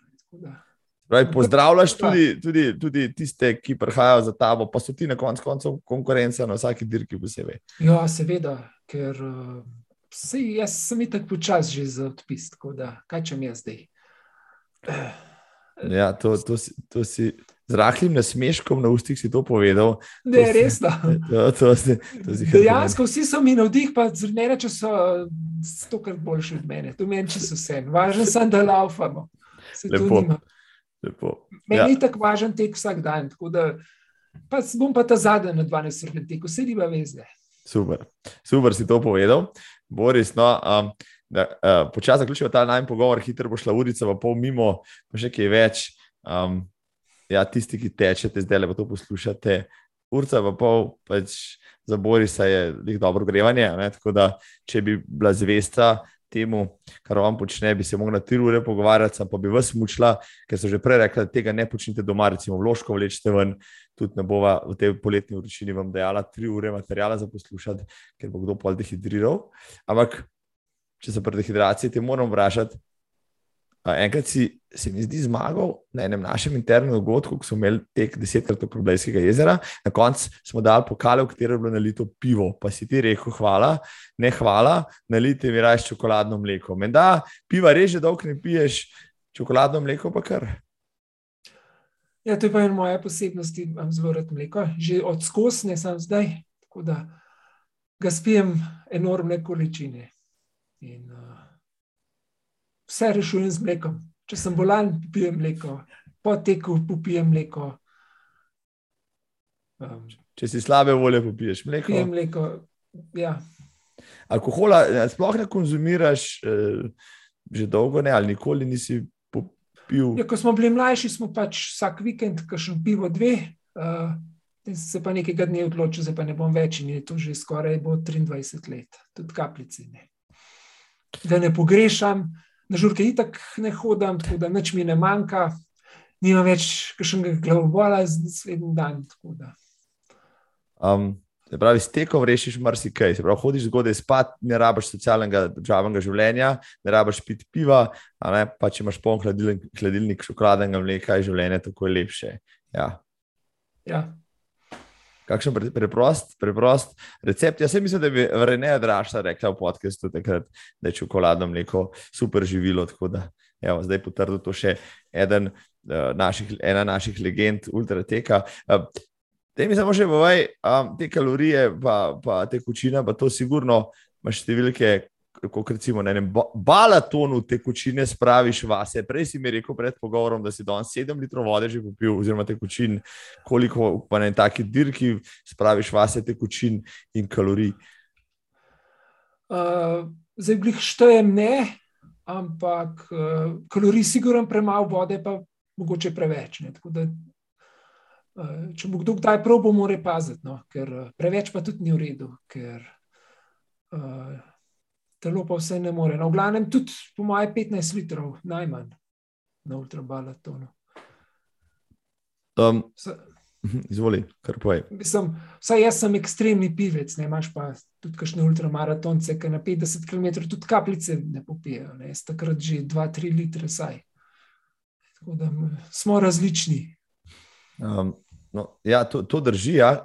Pravi, pozdravljaš tudi, tudi, tudi tiste, ki prihajajo za tabo, pa so ti na koncu koncev konkurenca na vsaki dirki posebej. Ja, seveda, ker uh, sej, jaz sem tako počas že za odpis, tako da kaj čem jaz zdaj. Ja, to, to, si, to si z rahlim nasmeškom na ustih si to povedal. Ne, to res. Dejansko vsi so mi navdih, pa zmeri, če so stokrat boljši od mene. To meni, če so vse. Važno sem, da laufamo. Lepo. Lepo. Meni ja. je tako važen tek vsak dan. Da, pa bom pa ta zadnji na 12 teku, vse nima veze. Super. Super si to povedal. Boris, no, um, da uh, počasi zaključimo ta najmanj pogovor, hitro bo šla urica, pa pol mimo, pa še kaj več. Um, ja, tisti, ki tečete, zdaj le pa to poslušate. Urca pa pol, pač za Borisa je dobro grevanje. Ne? Tako da, če bi bila zvesta temu, kar vam počne, bi se mogla tri ure pogovarjati, pa bi vas mučila, ker so že prej rekli, da tega ne počnite doma, recimo vložko vlečete ven, tudi ne bova v tej poletni vročini vam dejala tri ure materijala za poslušati, ker bo kdo pol dehidriral. Ampak če se pri dehidraciji te moram vprašati. Enkrat si, se mi zdi, zmagal na enem našem internem dogodku, ko smo imeli tek desetkrat okrog Blejskega jezera. Na koncu smo dali pokale, v katero je bilo nalito pivo. Pa si ti rekel, hvala, ne hvala, nalite mi raje čokoladno mleko. Menda, piva res že dolgo ne piješ, čokoladno mleko pa kar. Ja, to je pa ena moja posebnost, imam zelo rad mleko, že od skosne sem zdaj, tako da ga spijem enormne količine. In uh, vse rešujem z mlekom. Če sem bolan, pijem mleko, po teku pijem mleko. Um, Če si slabe volje, popiješ mleko. Pijem mleko. Ja. Alkohola sploh ne konzumiraš, eh, že dolgo ne, ali nikoli nisi popil. Ja, ko smo bili mlajši, smo pač vsak vikend, kakšen pivo, dve. Uh, se pa nekega dne odločil, da ne bom več in je to že skoraj 23 let, tudi kapljice. Ne da ne pogrešam, na žurke itak ne hodim, tako da nič mi ne manjka, nima več kakšnega glavobola z naslednjim dan. Um, se pravi, s tekom rešiš marsikaj. Se pravi, hodiš zgodaj spat, ne rabiš socialnega državnega življenja, ne rabiš piti piva, ne, pa če imaš poln hladilnik, hladilnik šokoladnega mleka, je življenje tako lepše. Ja. Ja kakšen preprost, preprost recept. Jaz mislim, da bi Rene Drašta rekla v podkastu, da je čokoladno mleko super živilo. Da, evo, zdaj potrdil to še eden, uh, naših, ena naših legend, ultrateka. Uh, Te mi samo še povej, um, te kalorije, pa, pa te kočine, pa to sigurno imaš številke, kot recimo na enem balatonu tekočine spraviš vase. Prej si mi rekel pred pogovorom, da si danes 7 litrov vode že popil, oziroma tekočin, koliko pa na taki dirki spraviš vase tekočin in kalorij. Uh, zdaj, glih štejem ne, ampak uh, kalorij sigurno premalo vode, pa mogoče preveč. Da, uh, če bo kdo kdaj prav, bo mora paziti, no, ker uh, preveč pa tudi ni v redu. Ker, uh, telo pa vse ne more. No, v glavnem, tudi po mojem 15 litrov, najmanj na ultrabalatonu. Um, izvoli, kar poje. Mislim, vsaj jaz sem ekstremni pivec, ne imaš pa tudi kakšne ultramaratonce, ki na 50 km tudi kapljice ne popijejo. Ne, takrat že 2-3 litre saj. Tako da smo različni. Um, no, ja, to, to drži. Ja.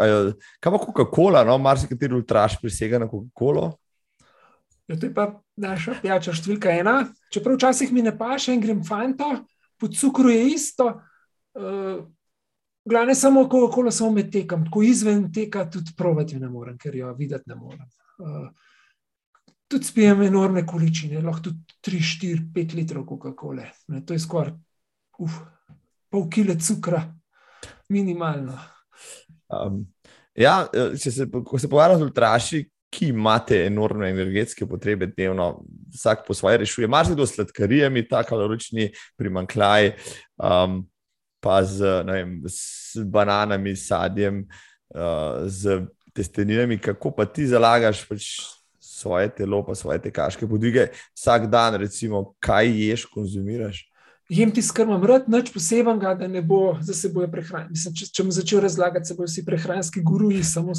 Kaj pa Coca-Cola, no? marsikateri ultraš prisega na Coca-Colo? Ja, to je pa naša pijača številka ena. Čeprav včasih mi ne paše in grem fanto, po cukru je isto. Uh, Glavno je samo, ko okolo samo med tekom, ko izven teka, tudi provati ne morem, ker jo videti ne morem. Uh, tudi spijem enormne količine, lahko tudi 3, 4, 5 litrov Coca-Cola. To je skoraj pol kile cukra, minimalno. Um, ja, če se, ko se pogovarjamo z ultraši, ki imate enormne energetske potrebe dnevno, vsak po svoje rešuje. Mar se kdo s sladkarijami, ta kalorični primankljaj, um, pa z, vem, z bananami, sadjem, uh, z testeninami, kako pa ti zalagaš pač svoje telo, pa svoje tekaške podvige vsak dan, recimo, kaj ješ, konzumiraš jem ti skrbim, rad, nič posebnega, da ne bo za seboj prehranjen. Če, če bom začel razlagati, se bojo vsi prehranski guruji samo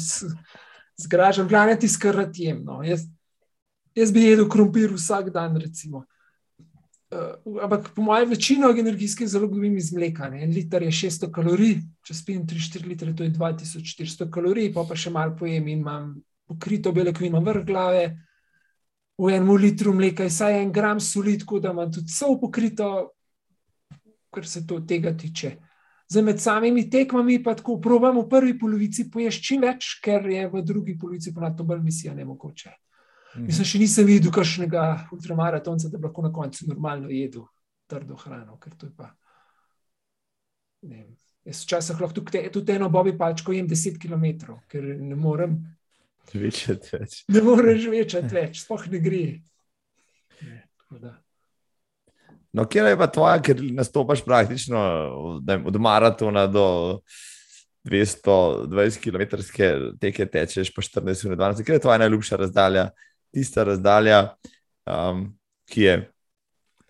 zgražali, glavno ti skrbim jem. No. Jaz, jaz bi jedel krompir vsak dan, recimo. Uh, ampak po mojem, večino energijskih zalog dobim iz mleka. Ne. En liter je 600 kalorij, če spim 3-4 litre, to je 2400 kalorij, pa pa še malo pojem in imam pokrito beljakovino vrh glave. V enem litru mleka je vsaj en gram soli, tako da imam tudi vse pokrito, kar se to tega tiče. Zdaj, med samimi tekmami pa tako probujem v prvi polovici pojesti čim več, ker je v drugi polovici pa na to bolj misija ne mogoče. Mhm. Mislim, še nisem videl kakšnega ultramaratonca, da bi lahko na koncu normalno jedel trdo hrano, ker to je pa. Ne, jaz včasih lahko tudi, tudi eno bobi palčko jem 10 km, ker ne morem. Večati več. Ne moreš večati več, spoh ne gre. Ne, No, kje je pa tvoja, ker nastopaš praktično od maratona do 220 km teke, tečeš pa 14 minut, 12. Kje je tvoja najljubša razdalja, tista razdalja, um, ki je,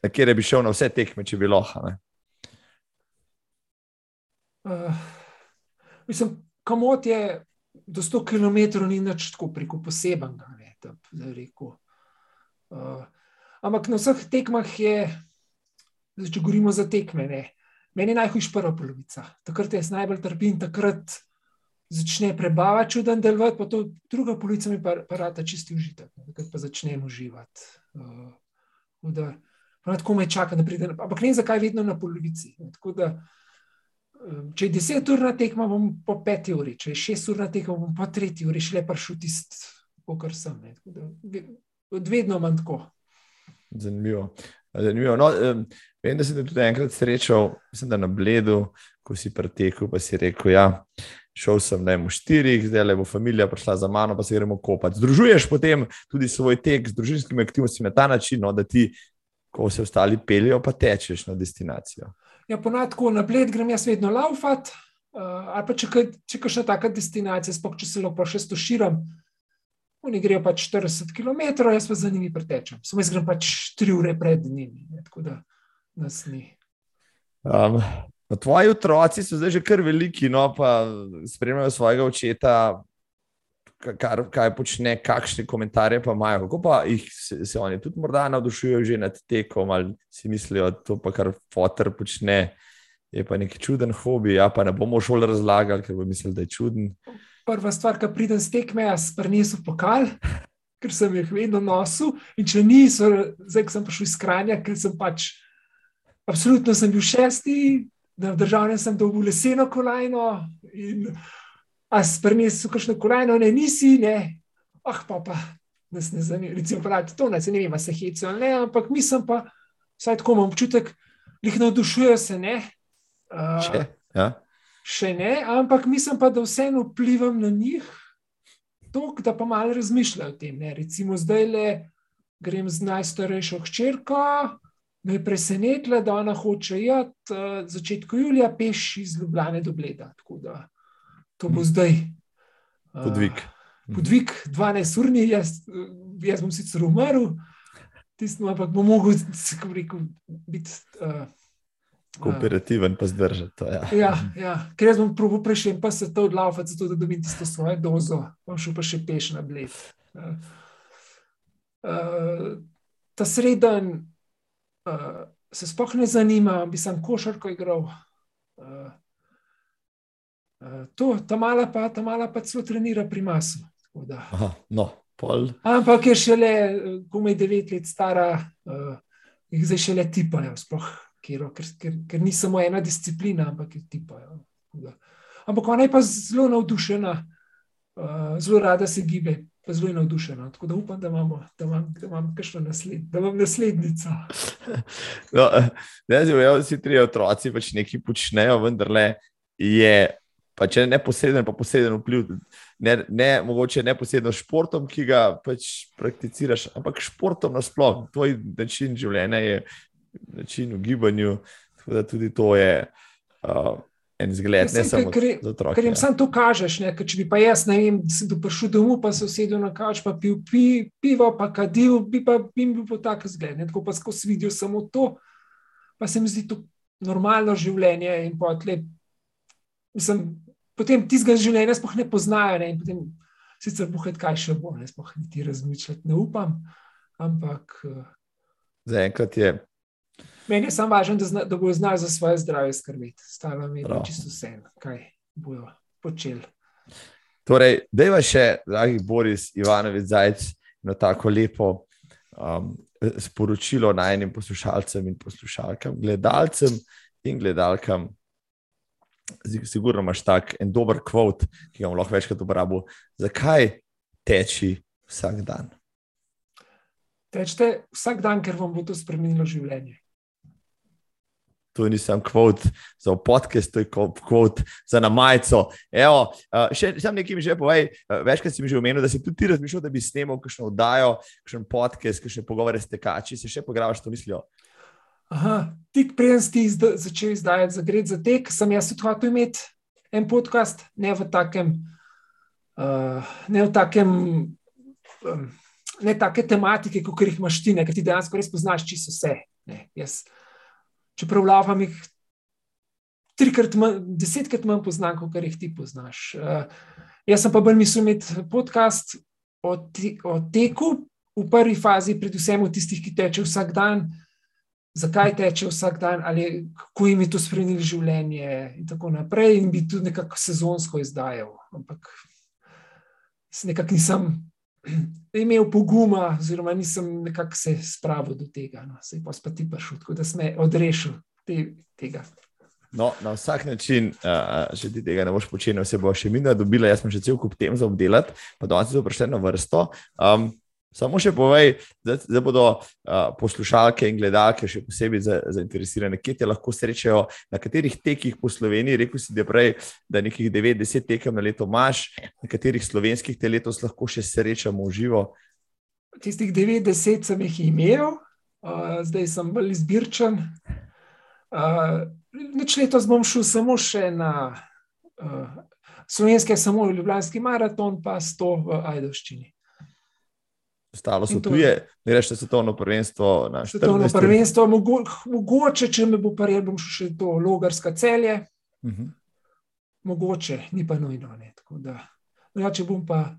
na kjer bi šel na vse tekme, če bi lahko? Uh, mislim, komod je do 100 km, ni nič tako preko posebenega. Uh, ampak na vseh tekmah je Zdaj, če govorimo za tekme, ne. meni je najhujša prva polovica. Takrat jaz najbolj trpim, takrat začne prebava čuden delovati, pa to druga polovica mi pa, pa rata čisti užitek. Takrat pa začnem uživati. Uh, da, tako me čaka, da pride. Ampak ne vem, zakaj vedno na polovici. Da, um, če je deset ur na tekma, bom po peti uri, če je šest ur na tekma, bom po tretji uri šele prišel tist, kar sem. Vedno manj tako. Zanimivo. Zanimivo. No, vem, da si te tudi enkrat srečal, mislim, da na Bledu, ko si pretekel, pa si rekel, ja, šel sem ne, v štirih, zdaj le bo familija prišla za mano, pa se gremo kopati. Združuješ potem tudi svoj tek z družinskimi aktivnostmi na ta način, no, da ti, ko se ostali pelijo, pa tečeš na destinacijo. Ja, ponadko na Bled grem jaz vedno laufat, uh, ali pa če, če še taka destinacija, spok, če se lahko še stoširam. Oni grejo pač 40 km, jaz pa za njimi pretečem. Samo jaz grem pač 3 ure pred njimi, ne, tako da nas ni. Um, no, tvoji otroci so zdaj že kar veliki, no pa spremljajo svojega očeta, kar, kaj počne, kakšne komentarje pa imajo. Kako pa jih se, se oni tudi morda navdušujejo že nad tekom ali si mislijo, da to pa kar fotor počne. Je pa neki čuden hobi, ja, pa ne bomo šoli razlagali, ker bo mislil, da je čuden prva stvar, ki pridem z tekme, jaz prinesem pokal, ker sem jih vedno nosil. In če niso, zdaj sem prišel iz Kranja, ker sem pač, absolutno sem bil šesti, da v državnem sem dobil leseno kolajno. In, a si prinesel kakšno kolajno, ne nisi, ne. Ah, pa pa, nas ne zanima. Recimo, pravi, to ne, ne vem, se hecijo, ne, ampak mislim pa, vsaj tako imam občutek, jih navdušujejo se, ne. Uh, Če, ja še ne, ampak mislim pa, da vseeno vplivam na njih, tok, da pa malo razmišljajo o tem. Ne. Recimo, zdaj le grem z najstarejšo hčerko, me je presenetila, da ona hoče iti uh, začetku julija peš iz Ljubljana do Bleda. Tako da to bo zdaj. Uh, podvig. Podvig 12 urni, jaz, jaz bom sicer umrl, tistim, ampak bom mogel, rekel, biti. Uh, Kooperativen, pa zdržati. Ja. Ja, ja. Ker jaz bom probil prejšnji, pa se to odlaufati, zato da dobim tisto svojo dozo, bom šel pa še peš na bled. Uh, ta sreden uh, se sploh ne zanima, bi sem košarko igral. Uh, uh, to, ta mala pa, ta mala pa celo trenira pri masu. Aha, no, Ampak je šele, ko je devet let stara, uh, jih zdaj šele tipajo, sploh, ker, ker, ker ni samo ena disciplina, ampak je tipajo. Ampak ona je pa zelo navdušena, uh, zelo rada se gibe, pa zelo navdušena. Tako da upam, da, imamo, da imam, da imam nasled, da imam naslednico. No, ne, zdaj, vsi tri otroci pač nekaj počnejo, vendar le je. Pa če ne posreden, pa posreden vpliv, ne, ne mogoče neposredno športom, ki ga pač prakticiraš, ampak športom nasplošno. Tvoj način življenja je način v gibanju, tako da tudi to je. Uh, en zgled, ne samo za otroke. Ker jim ja. samo to kažeš. Ne, če bi pa jaz, ne vem, se prišel domov, pa se usedel na kavč, pa pil pi, pivo, pa kadil, bi pa jim bil po tak zgled. Ne, tako pa skozi vidijo samo to, pa se mi zdi to normalno življenje. Potle, mislim, potem tistega življenja sploh ne poznajo. Ne, potem, sicer bohaj, kaj še bo, ne sploh niti razmišljati, ne upam. Ampak. Eh, Zaenkrat je Meni je samo važno, da, zna, da bojo znali za svoje zdravje skrbeti. Stalo mi je čisto vse, kaj bojo počeli. Torej, dejva še, dragi Boris Ivanovic Zajec, na tako lepo um, sporočilo najnim poslušalcem in poslušalkam, gledalcem in gledalkam. Sigurno imaš tak en dober kvot, ki ga lahko večkrat uporabljamo. Zakaj teči vsak dan? Tečete vsak dan, ker vam bo to spremenilo življenje to ni samo kvot za podcast, to je kvot za na majico. Evo, še sam nekaj mi že povej, večkrat si mi že omenil, da si tudi ti razmišljal, da bi snemal kakšno oddajo, kakšen podcast, kakšne pogovore s tekači, se še pograbaš to mislijo. Aha, tik preden si izda, začel izdajati za gred za tek, sem jaz tudi hotel imeti en podcast, ne v takem, uh, ne v takem, um, ne take tematike, kot jih imaš ti, ne, ker ti dejansko res poznaš čisto vse. Ne, jaz, čeprav lavam jih trikrat, manj, desetkrat manj poznam, kot jih ti poznaš. Uh, jaz pa bolj mislim imeti podcast o, te, o teku v prvi fazi, predvsem o tistih, ki teče vsak dan. Zakaj teče vsak dan, ali kako jim je to spremenilo življenje, in tako naprej, in bi tudi nekako sezonsko izdajal. Ampak nekako nisem imel poguma, oziroma nisem nekako se spravil do tega. No. Se pa spet prišel, tako da sem odrešil te, tega. No, na vsak način, uh, če ti tega ne boš počel, se bo še minilo, dobila. Jaz sem še cel kup tem za obdelati, pa danes je to vprašanje vrsto. Um, Samo še povej, da bodo uh, poslušalke in gledalke še posebej zainteresirane, kje te lahko srečajo, na katerih tekih po Sloveniji. Rekl si, da, prej, da nekih 9-10 tekem na leto imaš, na katerih slovenskih te letos lahko še srečamo v živo. Tistih 9-10 sem jih imel, uh, zdaj sem bolj izbirčen. Uh, Neč letos bom šel samo še na uh, slovenski, samo Ljubljanski maraton, pa 100 v Ajdovščini. Ostalo so tuje, ne rečeš, svetovno prvenstvo. Svetovno prvenstvo, mogo, mogoče, če me bo prijel, bom šel še to logarska celje. Uh mhm. -huh. Mogoče, ni pa nujno. No, če bom pa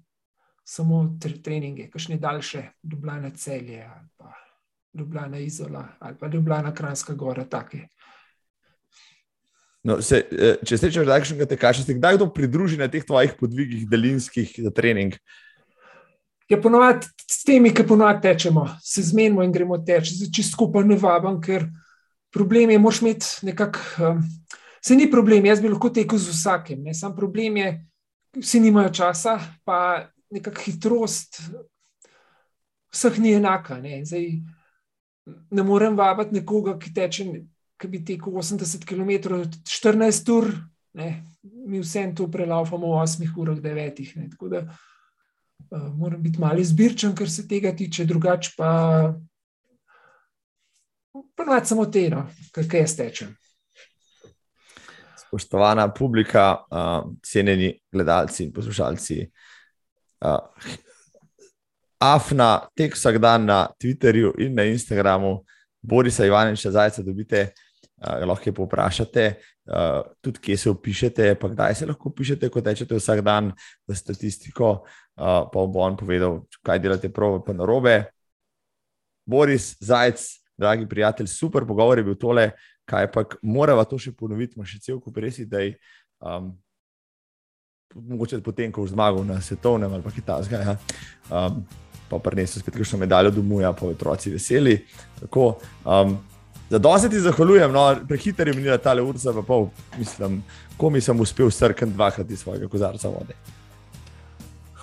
samo treninge, kakšne daljše, Ljubljana celje, ali pa Ljubljana izola, ali pa Ljubljana Kranska gora, take. No, se, eh, če se rečeš, da je nekaj tekaš, kdaj kdo pridruži na teh tvojih podvigih daljinskih za trening? Uh, je ponovadi s temi, ki ponovadi tečemo, se zmenimo in gremo teči. Če skupaj ne vabim, ker problem je, moš imeti nekako. Um, se ni problem, jaz bi lahko tekel z vsakim. Ne. Sam problem je, vsi nimajo časa, pa nekakšna hitrost vseh ni enaka. Ne, Zdaj, ne morem vabiti nekoga, ki teče. Ki bi tekel 80 km, 14 ur, ne, mi vsem to prelaufamo v 8 urah, 9. Ne, tako da uh, moram biti malo izbirčen, kar se tega tiče, drugače pa ponovadi samo te, no, kaj jaz tečem. Spoštovana publika, uh, cenjeni gledalci in poslušalci. Uh, Afna, tek vsak dan na Twitterju in na Instagramu, Borisa Ivaniča, zajca dobite, uh, lahko povprašate, uh, tudi kje se opišete, pa kdaj se lahko opišete, ko tečete vsak dan v statistiko pa bo on povedal, kaj delate prav, pa narobe. Boris Zajec, dragi prijatelj, super pogovor je bil tole, kaj pa moramo to še ponoviti, ima še cel kup res idej. Um, mogoče potem, ko bo zmagal na svetovnem ali pa kitajskem, ja. um, pa prinesel spet kakšno medaljo domov, ja, pa otroci veseli. Tako, um, za dosti ti zahvaljujem, no, prehiter je minila ta urca, pa pol, mislim, ko mi sem uspel strkati dvakrat iz svojega kozarca vode.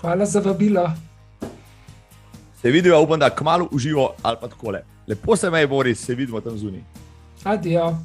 Hvala za vabilo. Se vidijo, upam, da kmalo uživo ali pa tako le. Lepo se me je, Boris, se vidimo tam zunaj. Adijo.